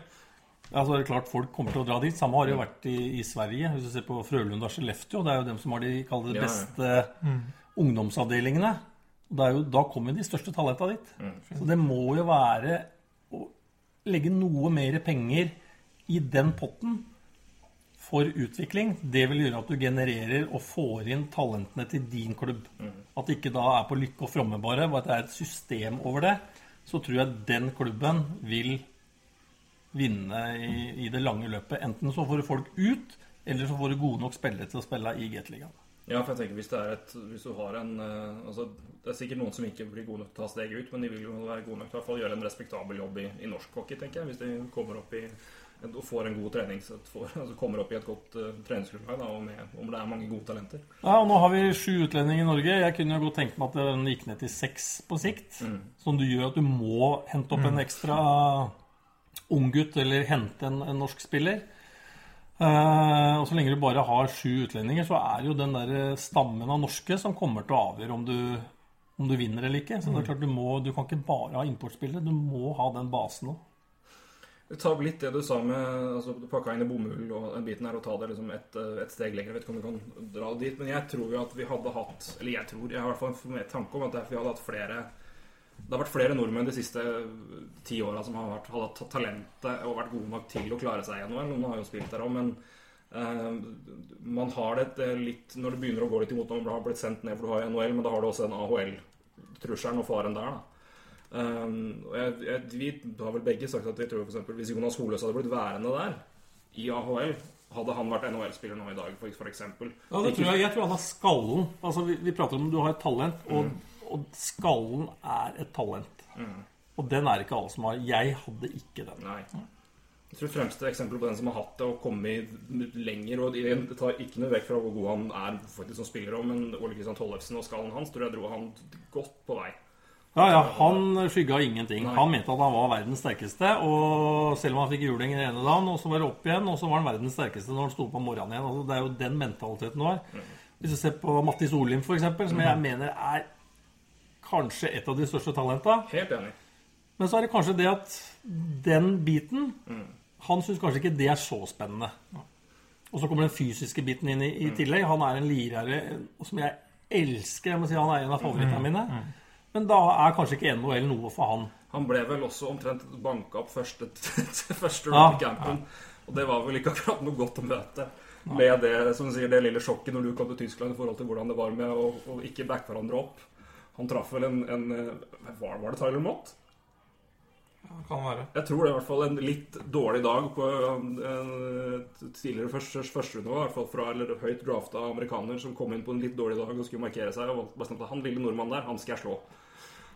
S2: ja, så er det klart Folk kommer til å dra dit. Samme har det jo vært i, i Sverige. Hvis du ser på Frølunda Skellefteå, det er jo dem som har de det beste ja, ja. Mm. ungdomsavdelingene. Og jo, Da kommer de største talentene dit. Mm. Så det må jo være å legge noe mer penger i den potten for utvikling, det vil gjøre at du genererer og får inn talentene til din klubb. Mm. At det ikke da er på lykke og fromme bare, og at det er et system over det. Så tror jeg den klubben vil vinne i, i det lange løpet. Enten så får du folk ut, eller så får du gode nok spillere til å spille i GT-ligaen.
S1: Ja, for jeg tenker hvis, det er et, hvis du har en uh, altså, Det er sikkert noen som ikke blir gode nok til å ta steget ut, men de vil jo være gode nok til å gjøre en respektabel jobb i, i norsk hockey, tenker jeg. Hvis de kommer opp i og får en god trening, får, altså kommer opp i et godt uh, treningsgrunnlag om det er mange gode talenter.
S2: Ja, og Nå har vi sju utlendinger i Norge. Jeg kunne jo godt tenkt meg at den gikk ned til seks på sikt. Mm. Som du gjør at du må hente opp mm. en ekstra unggutt eller hente en, en norsk spiller. Uh, og Så lenge du bare har sju utlendinger, så er jo den der stammen av norske som kommer til å avgjøre om du, om du vinner eller ikke. Så det er mm. klart Du, må, du kan ikke bare ha importspillere, du må ha den basen òg.
S1: Ta opp litt det du sa med altså, Du pakka inn i bomull og den biten her og ta det liksom et, et, steg lenger. Jeg vet ikke om du kan dra dit, men jeg tror jo at vi hadde hatt Eller jeg tror, jeg har i hvert fall en tanke om at vi hadde hatt flere Det har vært flere nordmenn de siste ti åra som har vært, hadde hatt talentet og vært gode nok til å klare seg i NHL. Noen har jo spilt der òg, men eh, man har det eh, litt Når det begynner å gå litt imot når man har blitt sendt ned for du har NHL, men da har du også en AHL-trusselen og faren der, da. Um, og jeg, jeg, vi har vel begge sagt at vi tror for eksempel, hvis Jonas Holøs hadde blitt værende der, i AHL, hadde han vært NHL-spiller nå i dag, eksempel.
S2: Ja, det tror jeg, jeg tror han har skallen. Altså, vi, vi prater om du har et talent, og, og skallen er et talent. Og den er ikke alle som har. Jeg hadde ikke den.
S1: Nei. Jeg tror fremste eksempel på den som har hatt det og kommet lenger og Det tar ikke noe vekk fra hvor god han er faktisk som spiller, men Ole Kristian Tollefsen og skallen hans tror jeg dro han godt på vei.
S2: Ja, ja, Han skygga ingenting. Han mente at han var verdens sterkeste. Og selv om han fikk juling den ene dagen, og så var det opp igjen, og så var han verdens sterkeste når han sto på om morgenen igjen. Altså, det er jo den mentaliteten du har. Hvis du ser på Mattis Olim, f.eks., som jeg mener er kanskje et av de største talenta.
S1: Helt enig.
S2: Men så er det kanskje det at den biten Han syns kanskje ikke det er så spennende. Og så kommer den fysiske biten inn i, i tillegg. Han er en lirere som jeg elsker. Jeg må si Han er en av favorittene mine. Men da er kanskje ikke NHL noe for han.
S1: Han ble vel også omtrent banka opp første, første
S2: Ja.
S1: campen. Ja. Og det var vel ikke akkurat noe godt å møte. Med det som sier, det lille sjokket når du kom til Tyskland i forhold til hvordan det var med å, å ikke backe hverandre opp. Han traff vel en, en eh, var, var det Tyler Mott?
S3: Ja, kan være.
S1: Jeg tror det er i hvert fall en litt dårlig dag på en, en tidligere første, førsterunde, i hvert fall fra eller høyt drafta amerikaner som kom inn på en litt dårlig dag og skulle markere seg. og bestemte at Han lille nordmannen der, han skal jeg slå.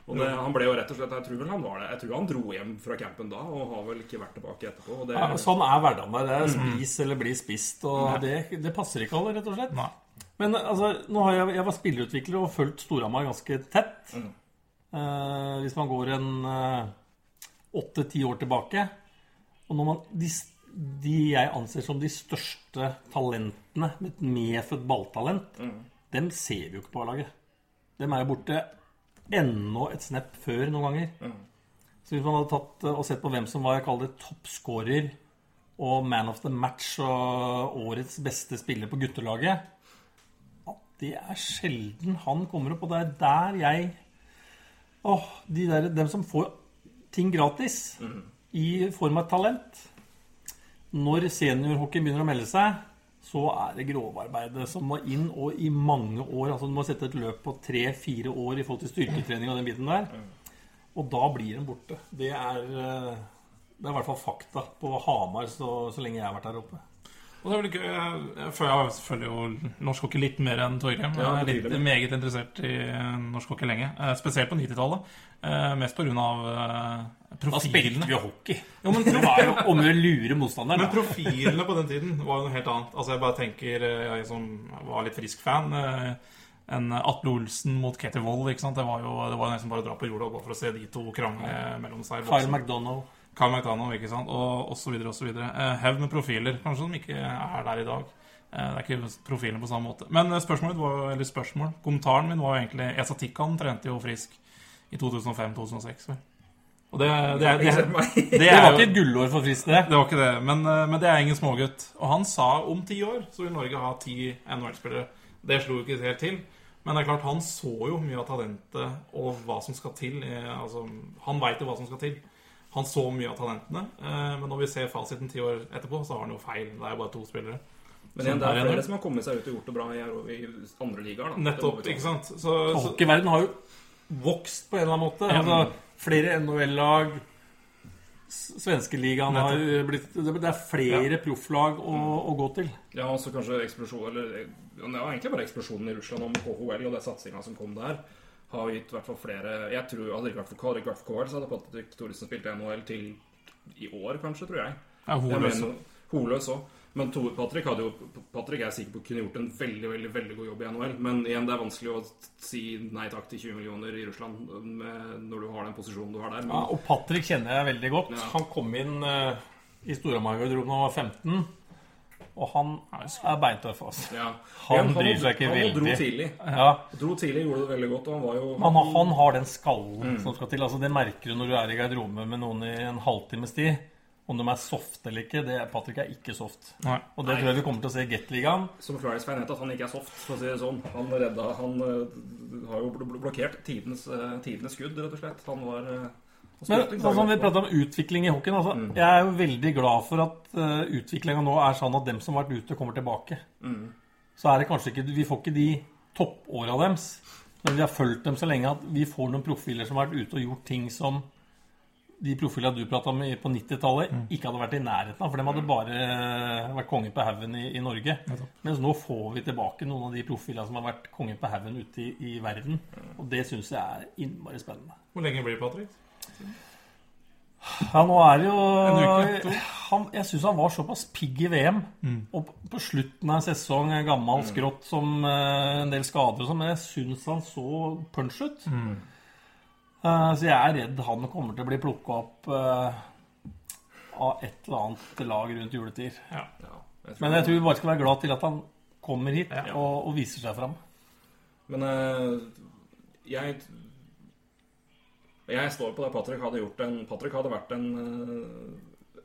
S1: Og det, Han ble jo rett og slett Jeg tror vel han var det. Jeg tror han dro hjem fra campen da og har vel ikke vært tilbake etterpå. Det,
S2: Ja, sånn er hverdagen der. Det er spis eller bli spist. Og det, det passer ikke alle, rett og slett.
S3: Nei.
S2: Men altså, jeg, jeg var spillerutvikler og fulgt Storhamar ganske tett.
S1: Mm.
S2: Eh, hvis man går en åtte-ti år tilbake Og når man, de, de jeg anser som de største talentene med et medfødt balltalent, dem ser vi jo ikke på A-laget. Dem er jo borte enda et snepp før noen ganger. Så hvis man hadde tatt eh, og sett på hvem som var jeg kaller det toppscorer og man of the match og årets beste spiller på guttelaget at Det er sjelden han kommer opp, og det er der jeg Åh, de der, dem som får ting gratis i form av talent Når seniorhockey begynner å melde seg, så er det grovarbeidet som må inn, og i mange år. altså Du må sette et løp på tre-fire år i forhold til styrketrening og den biten der. Og da blir den borte. Det er, eh, det er i hvert fall fakta på Hamar så, så lenge jeg har vært der oppe.
S3: Og det er vel ikke, jeg, jeg, følger- jeg følger jo norsk hockey litt mer enn Torgrim. Jeg er litt meget interessert i eh, norsk hockey lenge. eh, Spesielt på 90-tallet. Eh, Mest pga.
S2: Da spilte vi hockey.
S3: Jo, men,
S2: Det var jo om å lure motstanderen.
S3: men profilene på den tiden var jo noe helt annet. Altså Jeg bare tenker, eh, jeg som var litt frisk fan eh, En Atle Olsen mot Ketil Wold. ikke sant? Det var jo det var nesten bare å dra på jorda for å se de to krangle mellom seg.
S2: Kyle McDonagh.
S3: Kyle McDonagh, ikke sant? Og, og så videre og så videre. Eh, med profiler, kanskje som ikke er der i dag. Det er ikke profilene på samme måte. Men spørsmålet var eller spørsmål, kommentaren min var jo egentlig Esa Tikkan trente jo frisk i 2005-2006. Og det, det, er, det, det,
S2: Det
S3: er
S2: var ikke et gullår for Frisk, det.
S3: det var ikke det, men, eh, men det er ingen smågutt. Og han sa om ti år så vil Norge ha ti NHL-spillere. Det slo ikke helt til. Men det er klart, han så jo mye av talentet og hva som skal til. eh, Altså, han veit jo hva som skal til. Han så mye av talentene. eh, Men når vi ser fasiten ti år etterpå, så har han jo feil. Det er jo bare to spillere.
S1: Men igjen, det er
S3: er det
S1: flere som har kommet seg ut og gjort det bra i, andre ligaer.
S3: Nettopp, ikke sant? Så, så
S2: Hockeyverden har jo vokst på en eller annen måte. Altså, flere NHL-lag. Svenskeligaen har blitt Det er flere profflag å, å gå til.
S1: Ja, også kanskje eksplosjon Eller det var egentlig bare eksplosjonen i Russland om KHL og den satsinga som kom der, har gitt i hvert fall flere Jeg tror Hadde det ikke vært for hadde ikke vært for KHL, så hadde Patrick Thoresen spilt i NHL til i år, kanskje, tror jeg.
S3: ja, Holøs
S1: òg. Men Tore Patrick hadde jo Patrick er sikker på kunne gjort en veldig veldig, veldig god jobb i NHL. Men igjen, det er vanskelig å si nei takk til 20 millioner i Russland med, når du har den posisjonen du har der. Men
S2: Ja, og Patrick kjenner jeg veldig godt.
S1: Ja.
S2: Han kom inn uh, i Storhamar-garderoben da han var 15. Og han er beintøff, altså.
S1: ja.
S2: Han bryr seg ikke
S1: han dro
S2: veldig.
S1: tidlig.
S2: Ja,
S1: Dro tidlig, gjorde det veldig godt, og han var jo
S2: han, har- han har den skallen som skal til. Altså, det merker du når du er i garderoben med noen i en halvtimes tid. Om de er soft eller ikke, det Patrick er ikke soft.
S3: Nei.
S2: Og det tror jeg vi kommer til å se i Gateligaen.
S1: Som Flyers-fan vet at han ikke er soft, for å si det sånn. Han redda Han uh, har jo bl- bl- blokkert tidenes, uh, tidenes skudd, rett og slett. Han var uh,
S2: Men sånn som vi prater om utvikling i hockeyen altså,
S1: Mm.
S2: Jeg er jo veldig glad for at uh, utviklinga nå er sånn at dem som har vært ute, kommer tilbake.
S1: Mm.
S2: Så er det kanskje ikke Vi får ikke de toppåra deres, men vi har fulgt dem så lenge at vi får noen profiler som har vært ute og gjort ting som de profilene du prata om på 90-tallet,
S1: Mm.
S2: ikke hadde vært i nærheten av. For dem hadde bare eh, vært konge på haugen i, i Norge. Mens nå får vi tilbake noen av de profilene som har vært konge på haugen ute i, i verden. Og det syns jeg er innmari spennende.
S3: Hvor lenge blir det, Patrick?
S2: Ja, nå er det jo han, Jeg syns han var såpass pigg i VM.
S3: Mm.
S2: Og på- slutten av en sesong, gammel skrått som eh, en del skader og sånn, men jeg syns han så punch ut.
S3: Mm.
S2: Eh, så jeg er redd han kommer til å bli plukka opp eh, av et eller annet lag rundt juletid.
S3: Ja.
S1: Ja,
S2: Men jeg tror vi bare skal være glad til at han kommer hit
S3: Ja.
S2: og, og viser seg fram.
S1: Men eh, jeg Jeg står på det Patrick hadde gjort en Patrick hadde vært en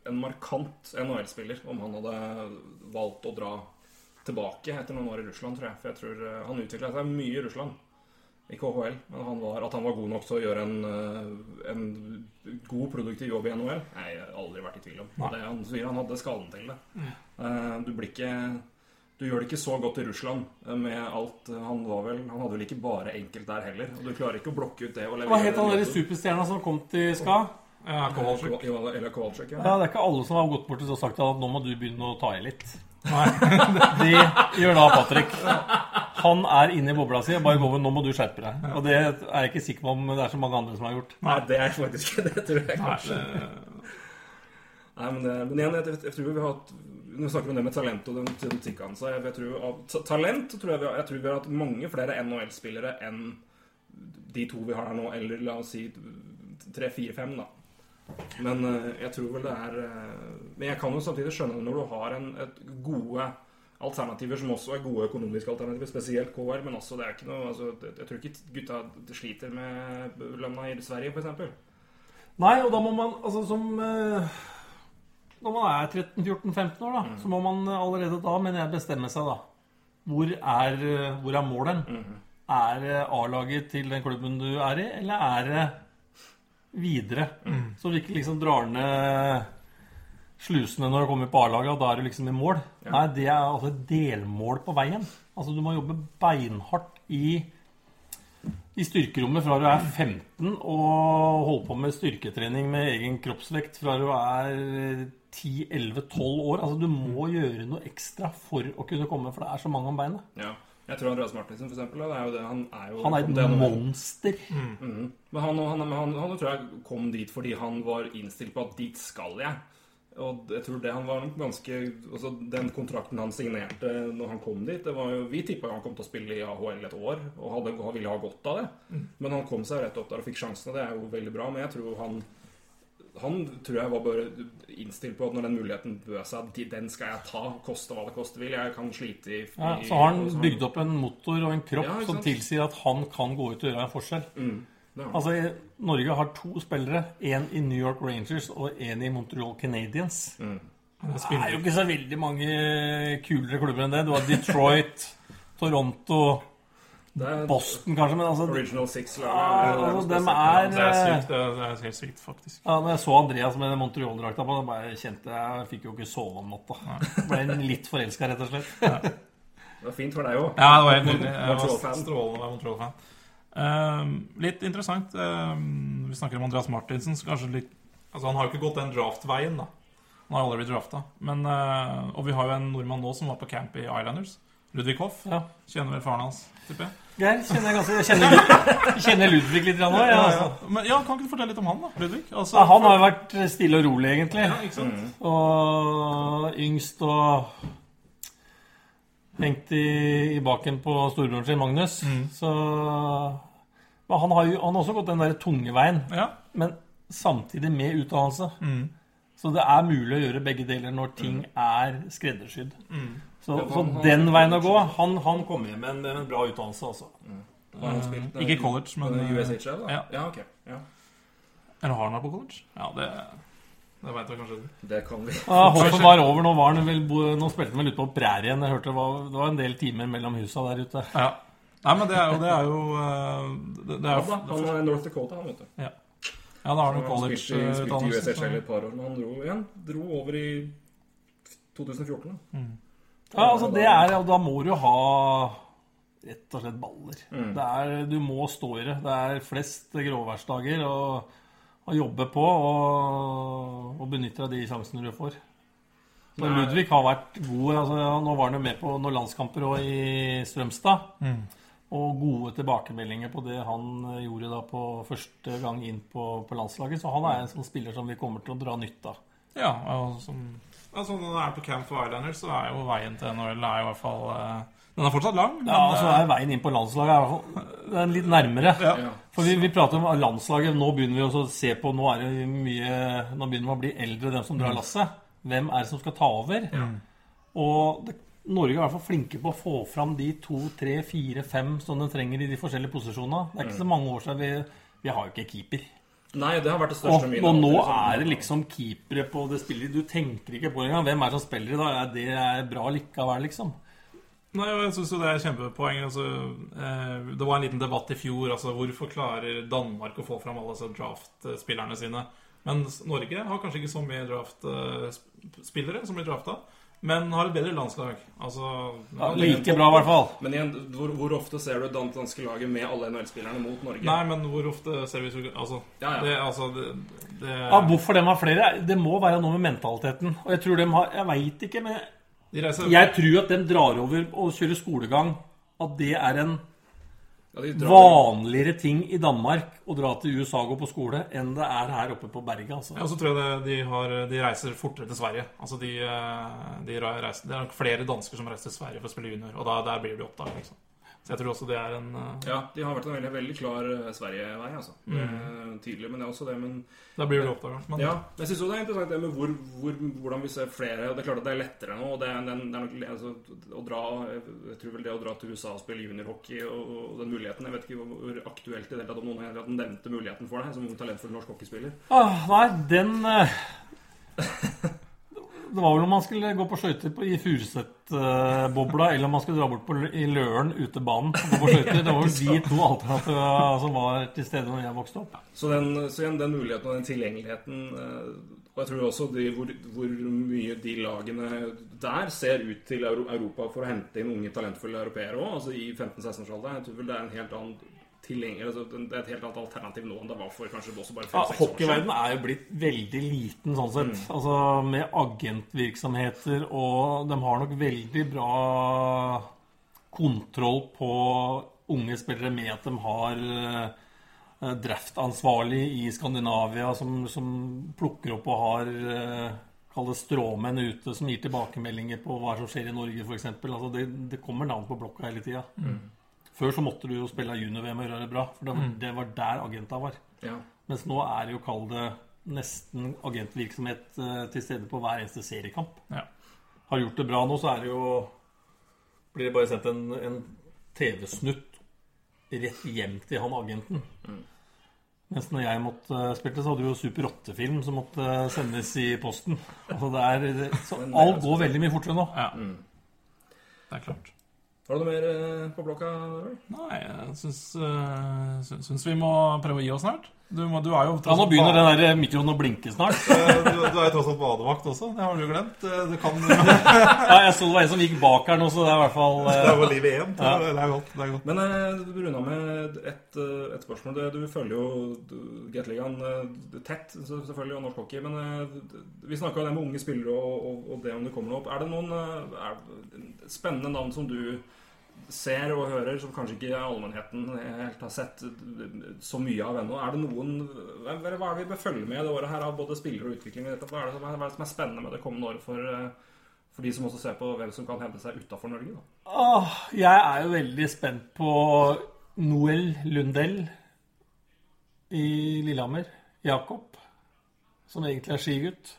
S1: En markant NHL-spiller om han hadde valgt å dra tilbake etter noen år i Russland, tror jeg. For jeg tror han utvikla seg mye i Russland. I KHL. Men han var, at han var god nok til å gjøre en, eh, en god, produktiv jobb i NHL, har jeg har aldri vært i tvil om. Det han sier han hadde skaden til det. Eh, Du blir ikke du gjør det ikke så godt i Russland eh, med alt Han var vel Han hadde vel ikke bare enkelt der heller. Og du klarer ikke å blokke ut det
S2: Hva het han
S1: derre
S2: superstjerna som kom til Ska?
S3: Ja, Kowalczyk.
S1: Eller ja.
S2: Ja, Det er ikke alle som har gått bort og sagt at nå må du begynne å ta i litt.
S3: Nei.
S2: Det gjør da Patrick. Han er inne i bobla si bare gå, over 'nå må du skjerpe deg'. Og det er jeg ikke sikker på om det er så mange andre som har gjort.
S1: Nei, det er faktisk ikke det, tror jeg kanskje. Nei, men, men igjen, jeg, jeg tror vi har hatt Når vi snakker om det med talent og den tematikken, så jeg, jeg tror av talent tror jeg, vi har, jeg tror vi har hatt mange flere NHL-spillere enn de to vi har her nå, eller la oss si tre, fire, fem, da. Men eh, jeg tror vel det er eh, Men jeg kan jo samtidig skjønne det når du har en, et gode alternativer som også er gode økonomiske alternativer, spesielt KR, men også det er ikke noe altså, Jeg tror ikke gutta sliter med lønna i Sverige, f.eks.
S2: Nei, og da må man altså som eh, Når man er 13-14-15 år, da, så må man allerede da, mener jeg, bestemme seg, da. Hvor er, eh, hvor er målen? Er det A-laget til den klubben du er i, eller er det videre? Så du ikke liksom drar ned slusene når du kommer på A-laget, og da er du liksom i mål. Nei, det er altså et delmål på veien. Altså, du må jobbe beinhardt i i styrkerommet fra du er 15 og holde på med styrketrening med egen kroppsvekt fra du er 10-11-12 år. Altså Du må gjøre noe ekstra for å kunne komme, for det er så mange om beinet.
S1: Ja. Jeg tror Andreas Martinsen, for eksempel, er jo det, han er jo
S2: Han er et monster.
S1: Mm. Men han, han, han, han, han tror jeg kom dit fordi han var innstilt på at dit skal jeg. Og jeg tror det han var ganske altså Den kontrakten han signerte når han kom dit det var jo, Vi tippa han kom til å spille i AHL et år og hadde, ville ha godt av det. Men han kom seg rett opp der og fikk sjansene. Det er jo veldig bra. Men jeg tror han han tror jeg var bare innstilt på at når den muligheten bød seg, den skal jeg ta, koste hva det koste vil. Jeg kan slite i,
S2: Ja, så har han bygd opp en motor og en kropp
S1: Ja,
S2: som tilsier at han kan gå ut og gjøre en forskjell.
S1: Mm.
S2: Altså, Norge har to spillere. Én i New York Rangers og én i Montreal Canadiens.
S1: Mm.
S2: Det er jo ikke så veldig mange kulere klubber enn det. Du har Detroit, Toronto,
S1: er
S2: Boston kanskje, men altså
S1: Original Six.
S2: Ja, altså, er
S3: Det er sykt. Det er, det er helt sykt, faktisk.
S2: ja, Når jeg så Andreas med Montreal-drakta på, bare kjente jeg jeg fikk jo ikke sove om natta. Ble litt forelska, rett og slett.
S1: Det var fint for deg òg.
S3: Ja, det var helt nydelig. Jeg var
S1: Montreal-fan.
S3: strålende Montreal-fan. Ehm, litt interessant ehm, Vi snakker om Andreas Martinsen. så Kanskje litt Altså Han har jo ikke gått den draft-veien, da. Han har aldri blitt drafta. Men, eh, og vi har jo en nordmann nå som var på camp i Islanders. Ludvig Hoff.
S2: Ja.
S3: Kjenner vel faren hans, tipper jeg.
S2: Geir kjenner jeg ganske kjenner, kjenner Ludvig litt òg, ja, altså.
S3: Men ja, Kan ikke du fortelle litt om han, da? Ludvig? Altså,
S2: Ja, han har jo vært stille og rolig, egentlig.
S3: ja, ikke sant?
S2: Og yngst og hengt i, i baken på storebroren sin, Magnus. Så Men han har jo han har også gått den der tunge veien,
S3: Ja.
S2: men samtidig med utdannelse.
S3: Mm.
S2: Så det er mulig å gjøre begge deler når ting er skreddersydd.
S3: Mm.
S2: Så,
S1: Ja,
S2: så
S1: han- han-
S2: den veien å gå Han, han kommer hjem med en, med en bra utdannelse, altså.
S1: Spilt,
S3: Ikke college, men,
S1: USHL, da?
S3: ja.
S1: ja ok. Ja.
S3: Eller har han vært på college? Ja, det Det vet jeg kanskje du.
S1: Det kan vi.
S2: Ja, Hoppet var over. Nå, var vel, nå spilte han vel ute på prærien. Jeg hørte det var, det var en del timer mellom husa der ute.
S3: Ja. Nei, men det er jo, det er jo eh, det, det er
S1: Ja, da, han er North Dakota, han, vet du.
S3: Ja, da har du
S1: Han college-utdannelse. spilte i. USHL et par år, men han dro igjen. Dro over i 2014. da.
S2: Ja, altså det er, og Da må du ha rett og slett baller.
S1: Mm.
S2: Det er, du må stå i det. Det er flest gråværsdager å, å jobbe på og, og benytte deg av de sjansene du får. For Ludvig har vært god. Altså, ja, nå var han jo med på noen landskamper òg i Strømstad.
S3: Mm.
S2: Og gode tilbakemeldinger på det han eh, gjorde da på første gang inn på, på landslaget. Så han er en sånn spiller som vi kommer til å dra nytte av.
S3: Ja, og som, altså når han er på camp for Islanders, så er jo veien til NHL er i hvert fall eh, Den er fortsatt lang. Men,
S2: Ja, så er veien inn på landslaget er litt nærmere.
S3: Ja.
S1: Ja.
S2: For vi, vi prater om landslaget. Nå begynner vi også å se på Nå er det mye Nå begynner vi å bli eldre, dem som drar lasset. Hvem er det som skal ta over? Og det, Norge er i hvert fall flinke på å få fram de to, tre, fire, fem som de trenger i de forskjellige posisjonene. Det er ikke så mange år siden vi Vi har jo ikke keeper.
S1: Nei, det har vært det
S2: Og,
S1: største
S2: og nå
S1: liksom.
S2: er det liksom keepere på det spillet. Du tenker ikke på det engang. Hvem er det som spiller i dag? Er Det er bra likevel, liksom.
S3: Nei, jeg synes jo det er kjempepoeng. Altså, eh, det var en liten debatt i fjor. Altså, hvorfor klarer Danmark å få fram alle disse draft-spillerne sine? Mens Norge har kanskje ikke så mye draft-spillere som blir drafta, men har et bedre landslag. Altså
S2: Ja, like bra, i hvert fall.
S1: Men igjen, hvor, hvor ofte ser du det danske laget med alle NHL-spillerne mot Norge?
S3: Nei, men hvor ofte ser vi Altså,
S1: Ja, ja.
S3: Det, altså det, det,
S2: Ja, Hvorfor de har flere? Det må være noe med mentaliteten. Og jeg tror de har Jeg veit ikke, men
S3: reiser
S2: jeg tror at de drar over og kjører skolegang. At det er en
S1: Ja,
S2: vanligere ting i Danmark å dra til USA og gå på skole enn det er her oppe på berget. altså.
S3: Ja, og så tror jeg det, de, har, de reiser fortere til Sverige. Altså de, eh, de reiser, Det er nok flere dansker som reiser til Sverige for å spille junior, og da, der blir de oppdaget. Liksom. Så jeg tror også det er en uh...
S1: Ja, de har vært en veldig, veldig klar eh, Sverige-vei, altså.
S2: Mm.
S1: Tidlig, men det er også det, men
S3: Da blir du oppdaget. Men
S1: Ja, men jeg syns det er interessant det med hvor, hvor, hvordan vi ser flere og Det er klart at det er lettere nå. og det er, det er, er nok, altså, å dra, Jeg tror vel det å dra til USA og spille juniorhockey og, og den muligheten Jeg vet ikke hvor, aktuelt i det hele tatt om noen har nevnte muligheten for deg som ung talentfull norsk hockeyspiller.
S2: Ah, nei, den eh, Det var vel om man skulle gå på skøyter i Furuset-bobla, eller om man skulle dra bort på, i Løren, utebanen, og på skøyter. Det var vel de to alternativene som var til stede når jeg vokste opp.
S1: Så, den, så igjen, den muligheten og den tilgjengeligheten eh, Og jeg tror også de, hvor, hvor mye de lagene der ser ut til Europa for å hente inn unge, talentfulle europeere òg, altså i 15-16-årsalderen. Jeg tror vel det er en helt annen tilgjengelig altså, Det er et helt annet alternativ nå enn det var for kanskje også bare
S2: fem-seks
S1: ja, år siden.
S2: Hockeyverdenen er jo blitt veldig liten sånn sett. Altså med agentvirksomheter og De har nok veldig bra kontroll på unge spillere med at de har uh, draftansvarlig i Skandinavia som, som plukker opp og har uh, Kall det stråmenn ute som gir tilbakemeldinger på hva som skjer i Norge, f.eks. Altså det, det kommer navn på blokka hele tida. Før så måtte du jo spille junior-VM og gjøre det bra, for det var, det var der agenta var.
S1: Ja.
S2: Mens nå er det jo, kall det, nesten agentvirksomhet eh, til stede på hver eneste seriekamp.
S3: Ja.
S2: Har gjort det bra nå, så er det jo Blir det bare sendt en, en TV-snutt rett hjem til han agenten. Mens når jeg måtte eh, spilte, så hadde du jo Super 8-film som måtte eh, sendes i posten. Altså det er, det, så alt går veldig mye fortere nå.
S3: ja. Det er klart.
S1: Har du noe mer eh, på blokka?
S3: Nei, jeg syns, syns, syns vi må prøve å gi oss snart. Du, må, du er jo
S2: Ja, nå begynner den der mikroen å blinke snart.
S3: du, du er jo tross alt badevakt også. Det har du jo glemt. Eh, Du kan
S2: Ja, jeg så det var en som gikk bak her nå, så det er i hvert fall Det
S3: er jo livet igjen. Det er det er godt. Det er godt.
S1: Men eh, du runda med et, eh, et spørsmål. Det- Du følger jo Gateligaen eh, tett, selvfølgelig, og norsk hockey. Men eh, vi snakka jo det med unge spillere og, og, og det om det kommer noe opp. Er det noen eh, er, spennende navn som du ser og hører, som kanskje ikke allmennheten helt har sett så mye av ennå? Er det noen Hva er det vi bør følge med det året her av både spillere og utvikling? Hva er det som er, er, det som er spennende med det kommende året for, eh, for de som også ser på hvem som kan hevde seg utafor Norge?
S2: Åh, jeg er jo veldig spent på Noel Lundell i Lillehammer. Jakob, som egentlig er skigutt.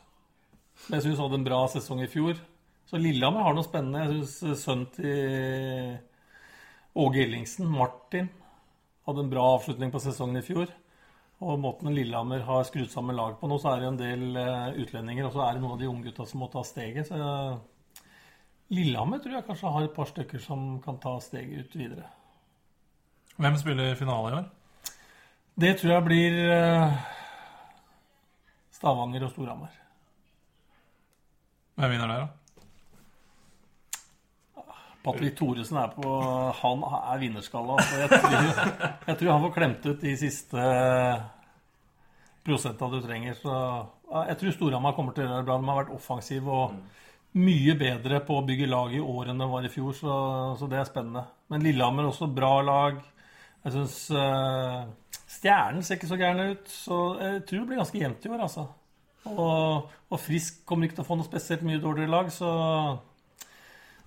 S2: Jeg syns hadde en bra sesong i fjor. Så Lillehammer har noe spennende. Jeg syns sønnen til Åge Ellingsen, Martin, hadde en bra avslutning på sesongen i fjor. Og måten Lillehammer har skrudd sammen lag på nå, så er det en del eh, utlendinger. Og så er det noen av de unggutta som må ta steget. Så eh, Lillehammer tror jeg kanskje har et par stykker som kan ta steget ut videre.
S3: Hvem spiller finale i år?
S2: Det tror jeg blir eh, Stavanger og Storhamar.
S3: Hvem vinner der, da?
S2: Patrick Thoresen er på Han er vinnerskalla. Altså. Jeg, tror, jeg tror han får klemt ut de siste prosentene du trenger. Så jeg tror Storhamar kommer til å gjøre bra. De har vært offensive og mye bedre på å bygge lag i år enn de var i fjor, så, så det er spennende. Men Lillehammer også bra lag. Jeg syns Stjernen ser ikke så gæren ut, så jeg tror det blir ganske jevnt i år, altså. Og, og Frisk kommer ikke til å få noe spesielt mye dårligere lag, så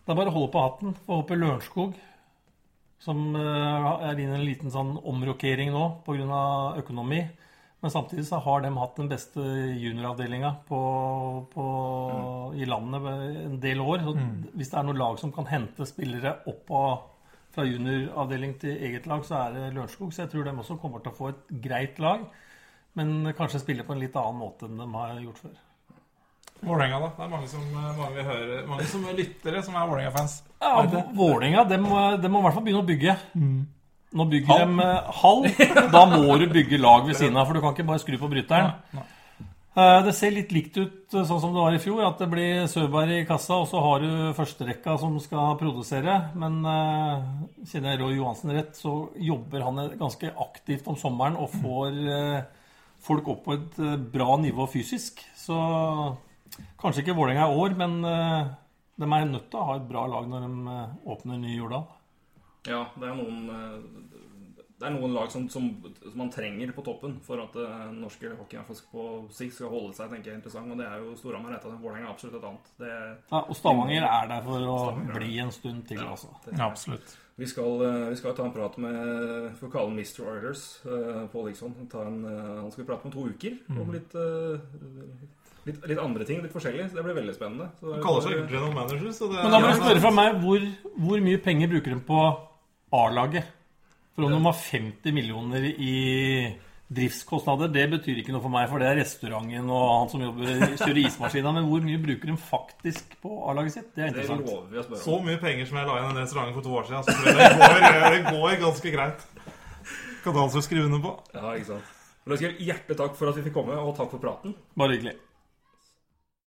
S2: det er bare å holde på hatten. Får håpe Lørenskog, som eh, er inne i en liten sånn omrokering nå pga. økonomi. Men samtidig så har de hatt den beste junioravdelinga på, på, i landet en del år. Så Hvis det er noen lag som kan hente spillere opp av, fra junioravdeling til eget lag, så er det Lørenskog. Så jeg tror de også kommer til å få et greit lag. Men kanskje spille på en litt annen måte enn de har gjort før.
S3: Vålerenga, da? Det er mange som, mange hører, mange som er lyttere som er Vålerenga-fans.
S2: Ja, Vålerenga de må, de må i hvert fall begynne å bygge. Nå bygger de eh, hall. Da må du bygge lag ved siden av, for du kan ikke bare skru på bryteren.
S3: Nei.
S2: Eh, Det ser litt likt ut eh, sånn som det var i fjor, at det blir Søberg i kassa, og så har du førsterekka som skal produsere. Men uh, kjenner jeg Roy Johansen rett, så jobber han ganske aktivt om sommeren og får uh, folk opp på et eh, bra nivå fysisk. Så kanskje ikke Vålerenga i år, men eh, de er nødt til å ha et bra lag når de eh, åpner ny Jordal.
S1: Ja, det er noen eh, Det er noen lag som, som, som man trenger på toppen for at eh, norske hockey i hvert fall på sikt skal holde seg tenker jeg, er interessant. Og det er jo Storhamar et av dem. Vålerenga er absolutt et annet. Det,
S2: Ja, og Stavanger er der for å
S1: Stavanger
S2: bli en stund til,
S1: Ja,
S2: altså.
S1: det-
S3: Ja, absolutt.
S1: Vi skal, vi skal ta en prat med For å kalle han Mr. Oilers, uh, Pål Liksom. Ta en, eh, han skal vi prate med om to uker. Om litt, eh, litt, litt andre ting. Litt forskjellig. Så det blir veldig spennende. Så
S3: det, kaller seg egentlig general manager, så det
S2: Men da må du spørre fra meg hvor, hvor mye penger bruker de på A-laget? For om de har 50 millioner i driftskostnader, det betyr ikke noe for meg, for det er restauranten og han som jobber, kjører ismaskina. Men hvor mye bruker de faktisk på A-laget sitt? Det er
S1: Det
S2: interessant.
S1: lover spørre om.
S3: Så mye penger som jeg la inn i den restauranten for to år siden. Så det, går, det går ganske greit. Kan du altså skrive under på.
S1: Ja, ikke sant. Da skal jeg Hjertelig takk for at vi fikk komme, og takk for praten.
S2: Bare hyggelig.